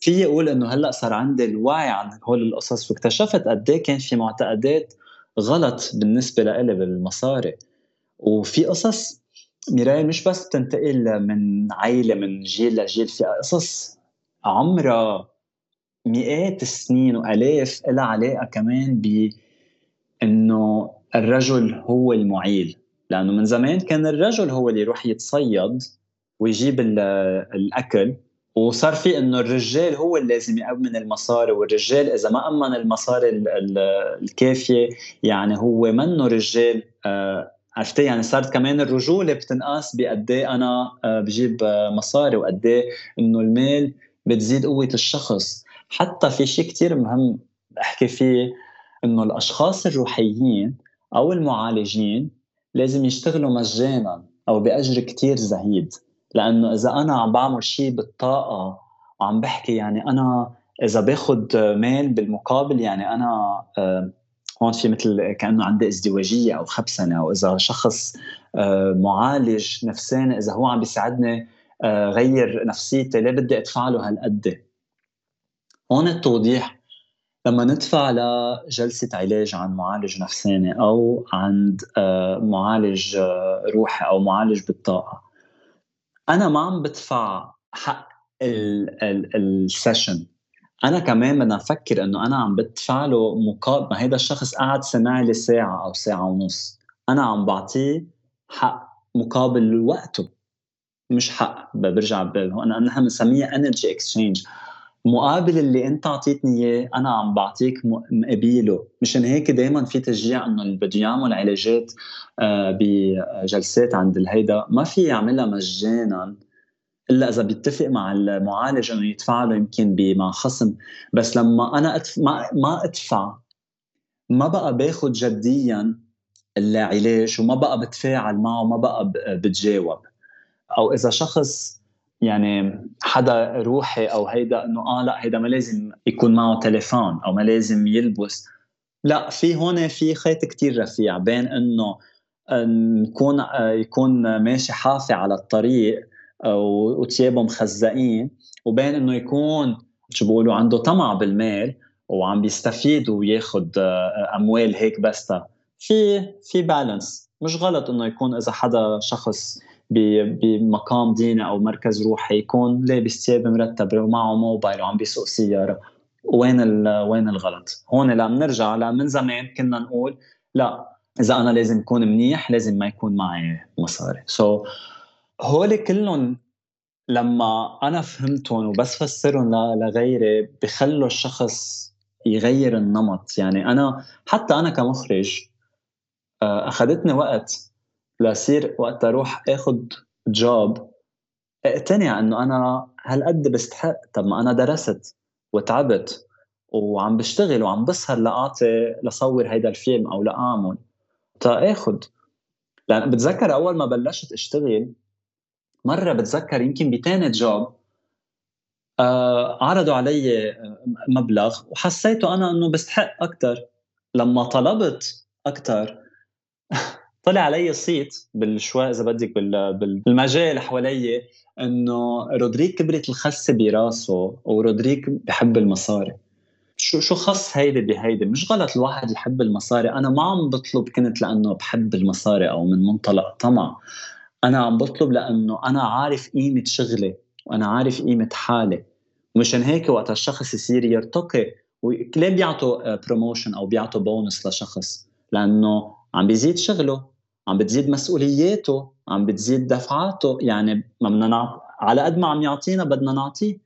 في أقول إنه هلأ صار عندي الوعي عن هول القصص واكتشفت قد إيه كان في معتقدات غلط بالنسبة لإلي بالمصاري. وفي قصص ميراي مش بس بتنتقل من عائله من جيل لجيل في قصص عمرها مئات السنين وآلاف لها علاقة كمان ب انه الرجل هو المعيل. لأنه من زمان كان الرجل هو اللي يروح يتصيد ويجيب الأكل وصار في إنه الرجال هو اللي لازم يأمن المصاري والرجال إذا ما أمن المصاري الكافية يعني هو منه رجال آه، عرفتي؟ يعني صارت كمان الرجولة بتنقاس بقد إيه أنا آه، بجيب آه، مصاري وقد إيه إنه المال بتزيد قوة الشخص. حتى في شيء كتير مهم احكي فيه إنه الأشخاص الروحيين أو المعالجين لازم يشتغلوا مجانا أو بأجر كتير زهيد. لأنه إذا أنا عم بعمل شيء بالطاقة وعم بحكي يعني أنا إذا باخذ مال بالمقابل يعني أنا هون في مثل كأنه عندي ازدواجية أو خبسنه أو إذا شخص معالج نفساني إذا هو عم بيساعدني غير نفسيتي ليه بدي أدفع له هالقد؟ هون التوضيح. لما ندفع لجلسة علاج عن معالج نفساني أو عند معالج روحي أو معالج بالطاقة أنا ما عم بدفع حق السيشن أنا كمان بدنا نفكر إنه أنا عم بدفع له مقابل ما هيدا الشخص قاعد سمع لي ساعة أو ساعة ونص. أنا عم بعطيه حق مقابل وقته مش حق برجع أنا نحن بنسميها energy exchange مقابل اللي انت اعطيتني اياه أنا عم بعطيك مقابله. مشان هيك دائما في تشجيع إنه اللي بده يعمل علاجات آه، بجلسات عند الهيدا. ما في يعملها مجانا إلا إذا بيتفق مع المعالج إنه يدفع له يمكن مع خصم. بس لما أنا أدف... ما ما أدفع ما بقى باخذ جديا العلاج وما بقى بتفاعل معه وما بقى بتجاوب. أو إذا شخص يعني حدا روحي أو هيدا إنه آه لا هيدا ما لازم يكون معه تليفون أو ما لازم يلبس. لا في هون في خيط كتير رفيع بين إنه نكون آه، يكون ماشي حافي على الطريق آه، وثيابه مخزقين وبين إنه يكون شو بيقولوا عنده طمع بالمال وعم بيستفيد وياخذ آه، أموال هيك بس في في بالانس مش غلط إنه يكون إذا حدا شخص بمقام ديني أو مركز روحي يكون لابس ثياب مرتبه ومعه موبايل وعم بيسوق سيارة. وين وين الغلط؟ هون لما بنرجع من زمان كنا نقول لا إذا أنا لازم اكون منيح لازم ما يكون معي مصاري. سو so, هول كلهم لما أنا فهمتهم وبس فسرهم لغيري بخلوا الشخص يغير النمط. يعني أنا حتى أنا كمخرج آه، أخذتني وقت لصير وقت أروح اخذ جوب اقتنع إنه أنا هالقد بستحق. طب ما أنا درست وتعبت وعم بشتغل وعم بسهر لأعطي لصور هيدا الفيلم أو لأعمل. تاخذ لأن بتذكر أول ما بلشت أشتغل مرة بتذكر يمكن بتاني جوب آه عرضوا علي آه، مبلغ وحسيته أنا إنه بستحق أكثر لما طلبت أكثر طلع علي صيت بالشوي إذا بدك بالمجال حوالي إنه رودريك كبرت الخسة براسه ورودريك بحب المصاري. شو شو خص هيدي بهيدي؟ مش غلط الواحد يحب المصاري. أنا ما عم بطلب كنت لأنه بحب المصاري أو من منطلق طمع. أنا عم بطلب لأنه أنا عارف قيمة شغلي وأنا عارف قيمة حالي. ومشان هيك وقت الشخص يصير يرتقي. ليه بيعطوا promotion أو بيعطوا بونس لشخص؟ لأنه عم بيزيد شغله. عم بتزيد مسؤولياته عم بتزيد دفعاته يعني ما بدنا نعط... على قد ما عم يعطينا بدنا نعطيه.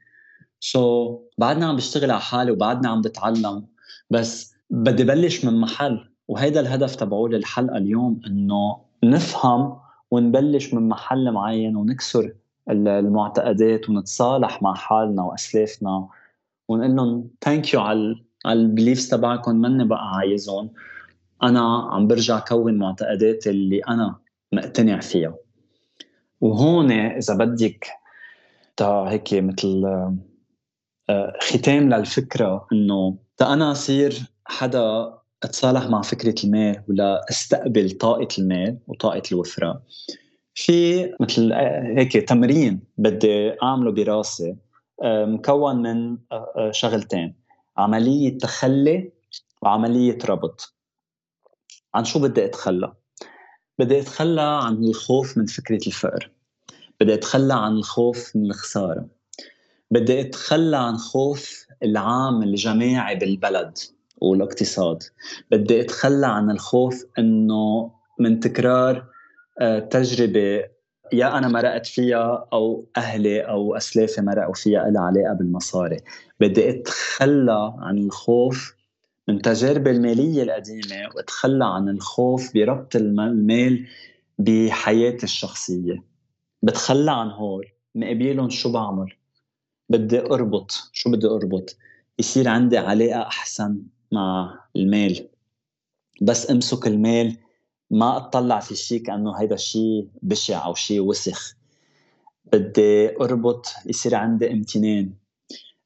so, بعدنا عم بشتغل على حالي وبعدنا عم بتعلم بس بدي بلش من محل. وهيدا الهدف تبعول الحلقة اليوم إنه نفهم ونبلش من محل معين ونكسر المعتقدات ونتصالح مع حالنا وأسلافنا. ونقول لهم thank you على على ال beliefs تبعكم ماني بقى عايزهم. أنا عم برجع كون معتقداتي اللي أنا مقتنع فيها. وهون إذا بدك تا هيك مثل آه، ختام للفكرة. إنه تا أنا أصير حدا أتصالح مع فكرة المال ولا أستقبل طاقة المال وطاقة الوفرة. في مثل آه، هيك تمرين بدي أعمله براسي آه، مكون من شغلتين. عملية تخلي وعملية ربط. عن شو بدي أتخلى؟ بدي أتخلى عن الخوف من فكرة الفقر. بدي أتخلى عن الخوف من الخسارة. بدي أتخلى عن خوف العام الجماعي بالبلد والاقتصاد. بدي أتخلى عن الخوف إنه من تكرار آه، تجربة يا أنا مرقت فيها أو أهلي أو أسلافي مرقوا فيها لها علاقة بالمصاري. بدي أتخلى عن الخوف من تجاربي المالية القديمة واتخلى عن الخوف بربط المال بحياتي الشخصية. بتخلى عن هول مقابلهم شو بعمل؟ بدي أربط. شو بدي أربط؟ يصير عندي علاقة أحسن مع المال. بس أمسك المال ما أطلع في شيء كأنه هيدا شيء بشع أو شيء وسخ. بدي أربط يصير عندي امتنان.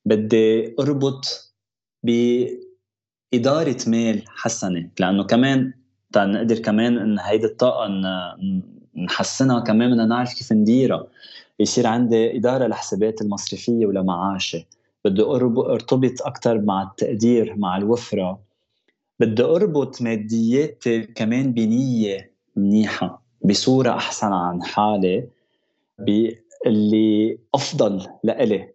بدي أربط بإدارة مال حسنة لأنه كمان نقدر كمان إن هيدي الطاقة نحسنها كمان بدنا نعرف كيف نديرها. يصير عندي إدارة لحسابات المصرفية ولمعاشي بدي أرتبط أكثر مع التقدير مع الوفرة. بدي أربط مادياتي كمان بنية منيحة بصورة أحسن عن حالي اللي أفضل لإلي.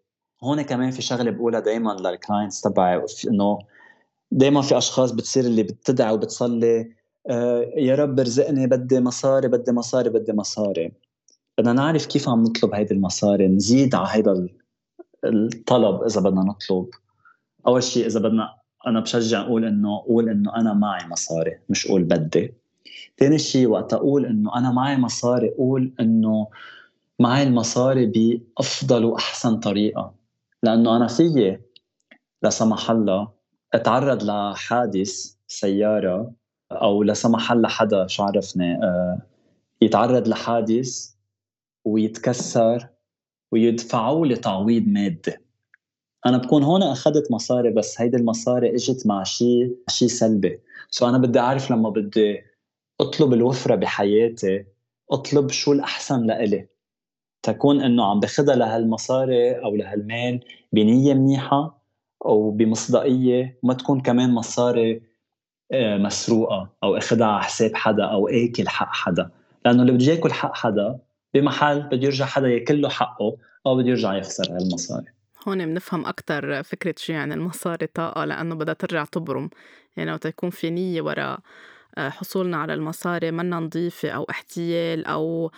هون كمان في شغلة بقولها دائما للكلاينتس تبعي إنه دائما في أشخاص بتصير اللي بتدعي وبتصلي آه يا رب ارزقني بدي مصاري بدي مصاري بدي مصاري. بدنا نعرف كيف عم نطلب هيدي المصاري نزيد على هيدا الطلب إذا بدنا نطلب. أول شيء إذا بدنا أنا بشجع أقول إنه قول إنه أنا معي مصاري مش قول بدي. ثاني شيء وقت أقول إنه أنا معي مصاري قول إنه معي المصاري بأفضل وأحسن طريقة. لأنه أنا فيي لا سمح الله أتعرض لحادث سيارة أو لا سمح الله حدا شو عرفني؟ آه، يتعرض لحادث ويتكسر ويدفعوا لي تعويض مادي. أنا بكون هون أخذت مصاري بس هيدي المصاري إجت مع شيء شيء سلبي. سو أنا بدي أعرف لما بدي أطلب الوفرة بحياتي أطلب شو الأحسن لإلي. تكون إنه عم باخذها لهالمصاري أو لهالمال بنية منيحة أو بمصداقية وما تكون كمان مصاري آه، مسروقة أو اخذها على حساب حدا أو اكل حق حدا. لأنه اللي بده ياكل حق حدا بمحل بده يرجع حدا ياكل له حقه أو بده يرجع يخسر هالمصاري. هون بنفهم أكتر فكرة شو يعني المصاري طاقة لأنه بدها ترجع تبرم يعني وقت يكون في نية وراء. حصولنا على المصاري منا نظيفة أو احتيال أو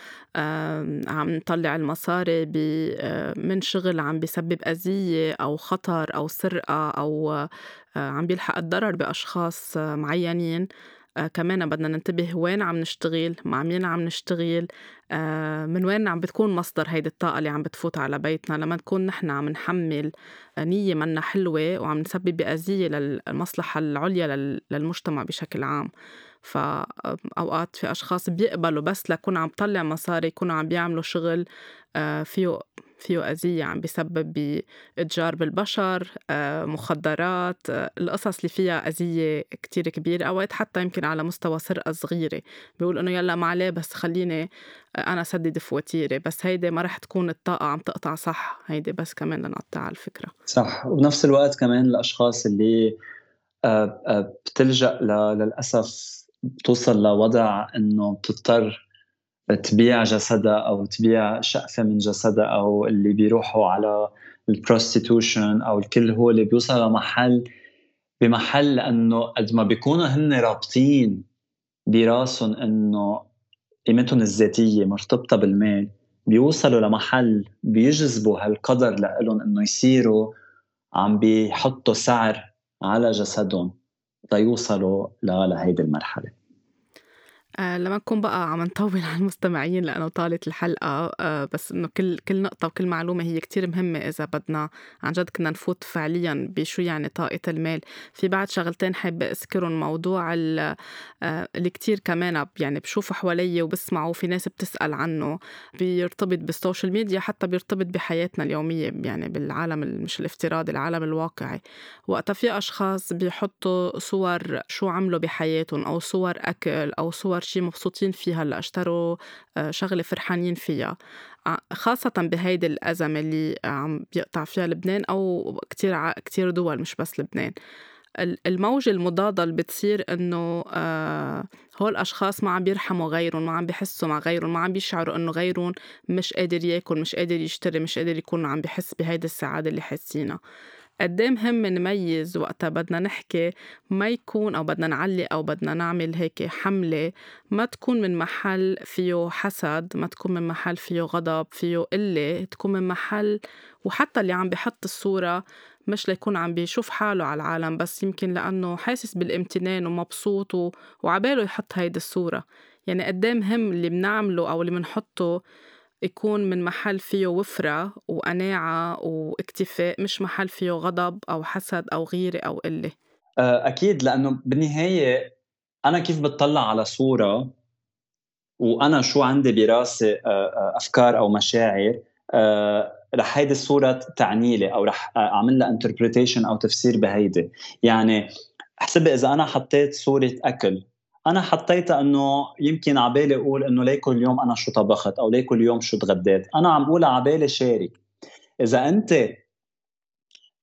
عم نطلع المصاري آه، من شغل عم بيسبب أذية أو خطر أو سرقة أو آه، عم بيلحق الضرر بأشخاص معينين. آه كمان بدنا ننتبه وين عم نشتغل مع مين عم نشتغل آه من وين عم بتكون مصدر هيدي الطاقة اللي عم بتفوت على بيتنا. لما نكون نحن عم نحمل نية منا حلوة وعم نسبب بأذية للمصلحة العليا للمجتمع بشكل عام. فأوقات في أشخاص بيقبلوا بس لكون عم طلع مصاري يكونوا عم بيعملوا شغل آه، فيه فيه أذية عم بيسبب بإتجار بالبشر آه، مخدرات آه، القصص اللي فيها أذية كتير كبيرة أوقات حتى يمكن على مستوى سرقة صغيرة. بيقول إنه يلا ما عليه بس خليني أنا سدد فواتيري بس هيدي ما رح تكون الطاقة عم تقطع صح. هيدي بس كمان لنقطع على الفكرة. صح. وبنفس الوقت كمان الأشخاص اللي بتلجأ للأسف بتوصل لوضع إنه بتضطر تبيع جسدها أو تبيع شقفة من جسدها أو اللي بيروحوا على البروستيتوشن أو الكل هو اللي بيوصل لمحل بمحل لأنه قد ما بيكونوا هن رابطين براسهم إنه قيمتهم الذاتية مرتبطة بالمال بيوصلوا لمحل بيجذبوا هالقدر لهم إنه يصيروا عم بيحطوا سعر على جسدهم. ليوصلوا لهيدي المرحلة. آه لما نكون بقى عم نطول على المستمعين لأنه طالت الحلقة آه بس إنه كل كل نقطة وكل معلومة هي كتير مهمة إذا بدنا عن جد كنا نفوت فعليا بشو يعني طاقة المال. في بعد شغلتين حابة أذكرهم موضوع آه اللي كتير كمان يعني بشوفوا حوالي وبسمعوا في ناس بتسأل عنه. بيرتبط بالسوشيال ميديا حتى بيرتبط بحياتنا اليومية يعني بالعالم مش الافتراضي العالم الواقعي. وقتها في أشخاص بيحطوا صور شو عملوا بحياتهم أو صور أكل أو صور شي مبسوطين فيها هلا اشتروا آه، شغلة فرحانين فيها. خاصة بهيدي الأزمة اللي عم بيقطع فيها لبنان أو كتير كتير دول مش بس لبنان. الموجة المضادة اللي بتصير إنه آه هول الأشخاص ما عم بيرحموا غيرهم ما عم بيحسوا مع غيرهم ما عم بيشعروا إنه غيرهم مش قادر ياكل مش قادر يشتري مش قادر يكون عم بحس بهيدي السعادة اللي حاسينها. قد إيه مهم نميز وقتها بدنا نحكي ما يكون أو بدنا نعلي أو بدنا نعمل هيك حملة. ما تكون من محل فيه حسد ما تكون من محل فيه غضب فيه قلة تكون من محل وحتى اللي عم بحط الصورة مش ليكون عم بيشوف حاله على العالم بس يمكن لأنه حاسس بالامتنان ومبسوط وعباله يحط هيدي الصورة. يعني قد إيه مهم اللي بنعمله أو اللي بنحطه يكون من محل فيه وفرة وقناعة واكتفاء مش محل فيه غضب أو حسد أو غيرة أو قلة. آه، أكيد لأنه بالنهاية أنا كيف بتطلع على صورة وأنا شو عندي براسي آه، آه، أفكار أو مشاعر رح هيدي الصورة تعني لي أو رح أعمل لها interpretation أو تفسير بهيدي. يعني احسبي إذا أنا حطيت صورة أكل أنا حطيتها إنه يمكن عبالي أقول إنه ليكو اليوم أنا شو طبخت أو ليكو اليوم شو تغديت. أنا عم بقول عبالي شارك إذا أنت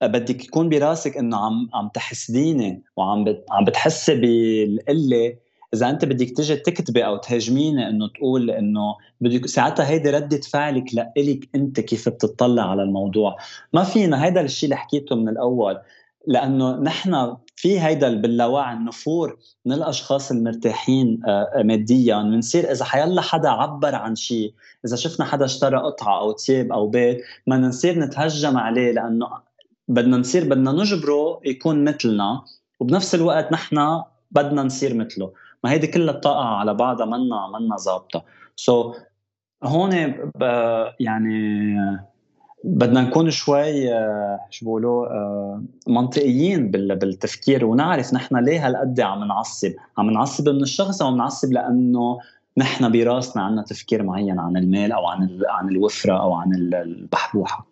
بدك يكون براسك إنه عم عم تحسديني وعم بت عم بتحسي بالقلة إذا أنت بدك تيجي تكتبي أو تهاجميني إنه تقول إنه بدك ساعتها هيدي ردة فعلك لإلك أنت كيف بتطلع على الموضوع. ما فينا هيدا الشيء اللي حكيته من الأول. لأنه نحن في هيدا باللاوعي النفور من الأشخاص المرتاحين آه، ماديا. بنصير إذا حيلا حدا عبر عن شيء إذا شفنا حدا اشترى قطعة أو ثياب أو بيت ما نصير نتهجم عليه لأنه بدنا نصير بدنا نجبره يكون مثلنا وبنفس الوقت نحن بدنا نصير مثله. ما هيدي كلها الطاقه على بعضها منا منا ظابطة. سو so, هون يعني بدنا نكون شوي آه، شو بقولوا آه، منطقيين بالتفكير ونعرف نحن ليه هالقد عم نعصب. عم نعصب من الشخص أو نعصب لأنه نحن براسنا عندنا تفكير معين عن المال أو عن عن الوفرة أو عن البحبوحة.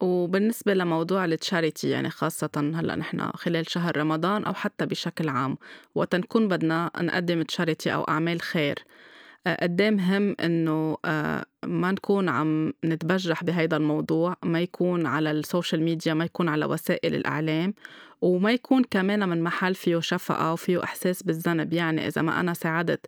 وبالنسبة لموضوع ال charity يعني خاصة هلأ نحن خلال شهر رمضان أو حتى بشكل عام وقت نكون بدنا نقدم charity أو أعمال خير قد مهم إنه ما نكون عم نتبجح بهيدا الموضوع ما يكون على ال social media ما يكون على وسائل الإعلام وما يكون كمان من محل فيه شفقة وفيه إحساس بالذنب. يعني إذا ما أنا ساعدت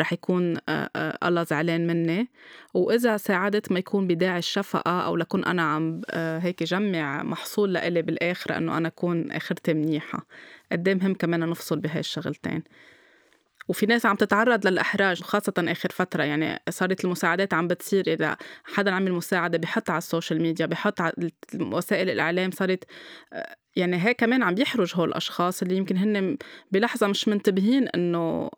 رح يكون الله زعلان مني. وإذا ساعدت ما يكون بداعي الشفقة أو لكون أنا عم هيك جمع محصول لإلي بالآخر إنه أنا أكون آخرتي منيحة. قد مهم كمان نفصل بهاي الشغلتين. وفي ناس عم تتعرض للإحراج خاصة آخر فترة. يعني صارت المساعدات عم بتصير إذا حدا عمل مساعدة بحط على السوشيال ميديا بحط على وسائل الإعلام صارت يعني هيك كمان عم بيحرج هول الأشخاص اللي يمكن هن بلحظة مش منتبهين إنه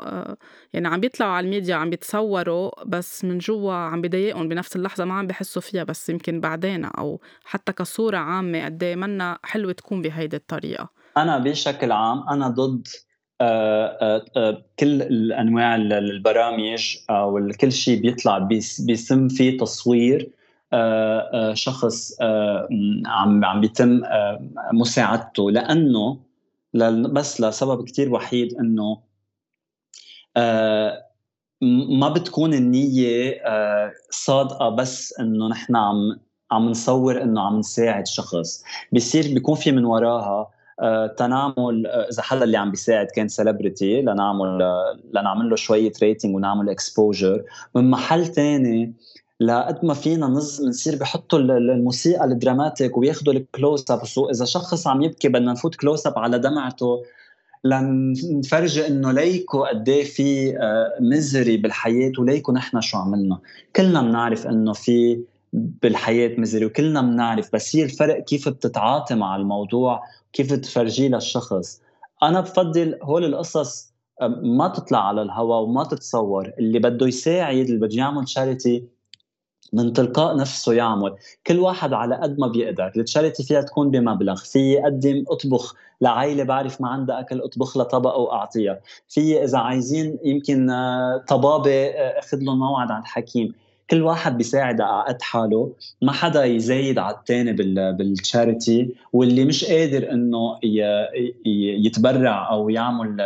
يعني عم بيطلعوا على الميديا عم بيتصوروا بس من جوا عم بضايقهم بنفس اللحظة ما عم بحسوا فيها. بس يمكن بعدين أو حتى كصورة عامة قد إيه منا حلوة تكون بهيدي الطريقة. أنا بشكل عام أنا ضد آه، آه، آه، كل الأنواع البرامج أو كل شيء بيطلع بيسم فيه تصوير شخص عم عم بيتم مساعدته. لأنه بس لسبب كتير وحيد إنه ما بتكون النية صادقة بس إنه نحن عم عم نصور إنه عم نساعد شخص. بيصير بيكون في من وراها آه، تنعمل آه، إذا حدا اللي عم بيساعد كان celebrity لنعمل آه، لنعمل له شوية rating ونعمل exposure من محل تاني لقد ما فينا نصير بحطوا الموسيقى ال dramatic وياخذوا ال close up إذا شخص عم يبكي بدنا نفوت close up على دمعته لنفرجي إنه ليكو قد إيه في مزري بالحياة وليكو نحن شو عملنا. كلنا بنعرف إنه في بالحياة مزري وكلنا بنعرف بس هي الفرق كيف بتتعاطى مع الموضوع. كيف تفرجيه للشخص. أنا بفضل هول القصص ما تطلع على الهواء وما تتصور. اللي بده يساعد اللي بده يعمل شاريتي من تلقاء نفسه يعمل. كل واحد على قد ما بيقدر. التشاريتي فيها تكون بمبلغ. في يقدم أطبخ لعائلة بعرف ما عندها أكل أطبخ لطبقة وأعطيها في إذا عايزين يمكن آه، طبابة آه، أخذ لهم موعد عند حكيم. كل واحد بيساعد على قد حاله ما حدا يزايد على الثاني بالتشاريتي واللي مش قادر إنه يتبرع أو يعمل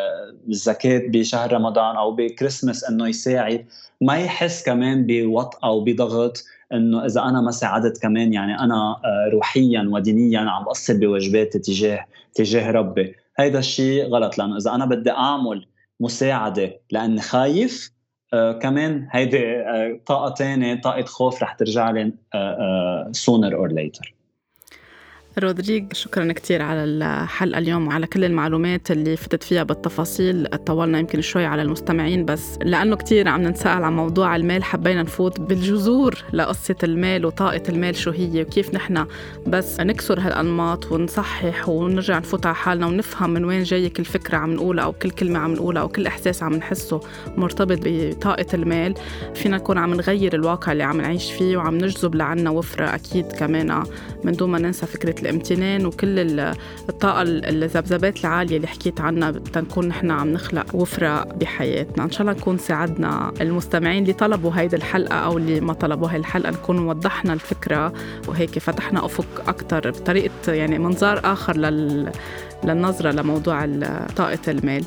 الزكاه بشهر رمضان أو بكريسماس إنه يساعد ما يحس كمان بوطأة وبضغط إنه إذا أنا ما ساعدت كمان يعني أنا آه، روحيا ودينيا عم بقصر بواجباتي تجاه تجاه ربي. هيدا الشيء غلط لأنه إذا أنا بدي أعمل مساعدة لأني خايف آه كمان هيدي آه طاقة ثانية طاقة خوف رح ترجع لي sooner or later رودريغ شكرا كثير على الحلقة اليوم وعلى كل المعلومات اللي فتت فيها بالتفاصيل. طولنا يمكن شوي على المستمعين بس لأنه كثير عم نتساءل عن موضوع المال حبينا نفوت بالجذور لقصة المال وطاقة المال شو هي وكيف نحن بس نكسر هالأنماط ونصحح ونرجع نفوت على حالنا ونفهم من وين جاي كل فكرة عم نقولها أو كل كلمة عم نقولها أو كل إحساس عم نحسه مرتبط بطاقة المال. فينا نكون عم نغير الواقع اللي عم نعيش فيه وعم نجذب لعنا وفرة أكيد كمان من دون ما ننسى فكرة الامتنان وكل الطاقة الذبذبات العالية اللي حكيت عنها تنكون نحن عم نخلق وفرة بحياتنا. إن شاء الله نكون ساعدنا المستمعين اللي طلبوا هيدي الحلقة أو اللي ما طلبوا هاي الحلقة نكون وضحنا الفكرة وهيك فتحنا أفق أكثر بطريقة يعني منظار آخر لل للنظرة لموضوع طاقة المال.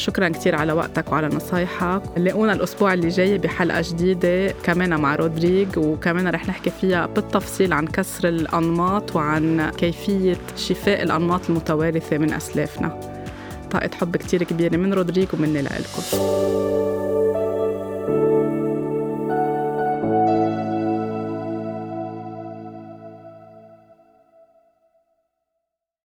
شكرا كثير على وقتك وعلى نصايحك. لاقونا الأسبوع اللي جاي بحلقة جديدة كمان مع رودريغ وكمان رح نحكي فيها بالتفصيل عن كسر الأنماط وعن كيفية شفاء الأنماط المتوارثة من أسلافنا. طاقة حب كتير كبيرة من رودريغ ومني لإلكم.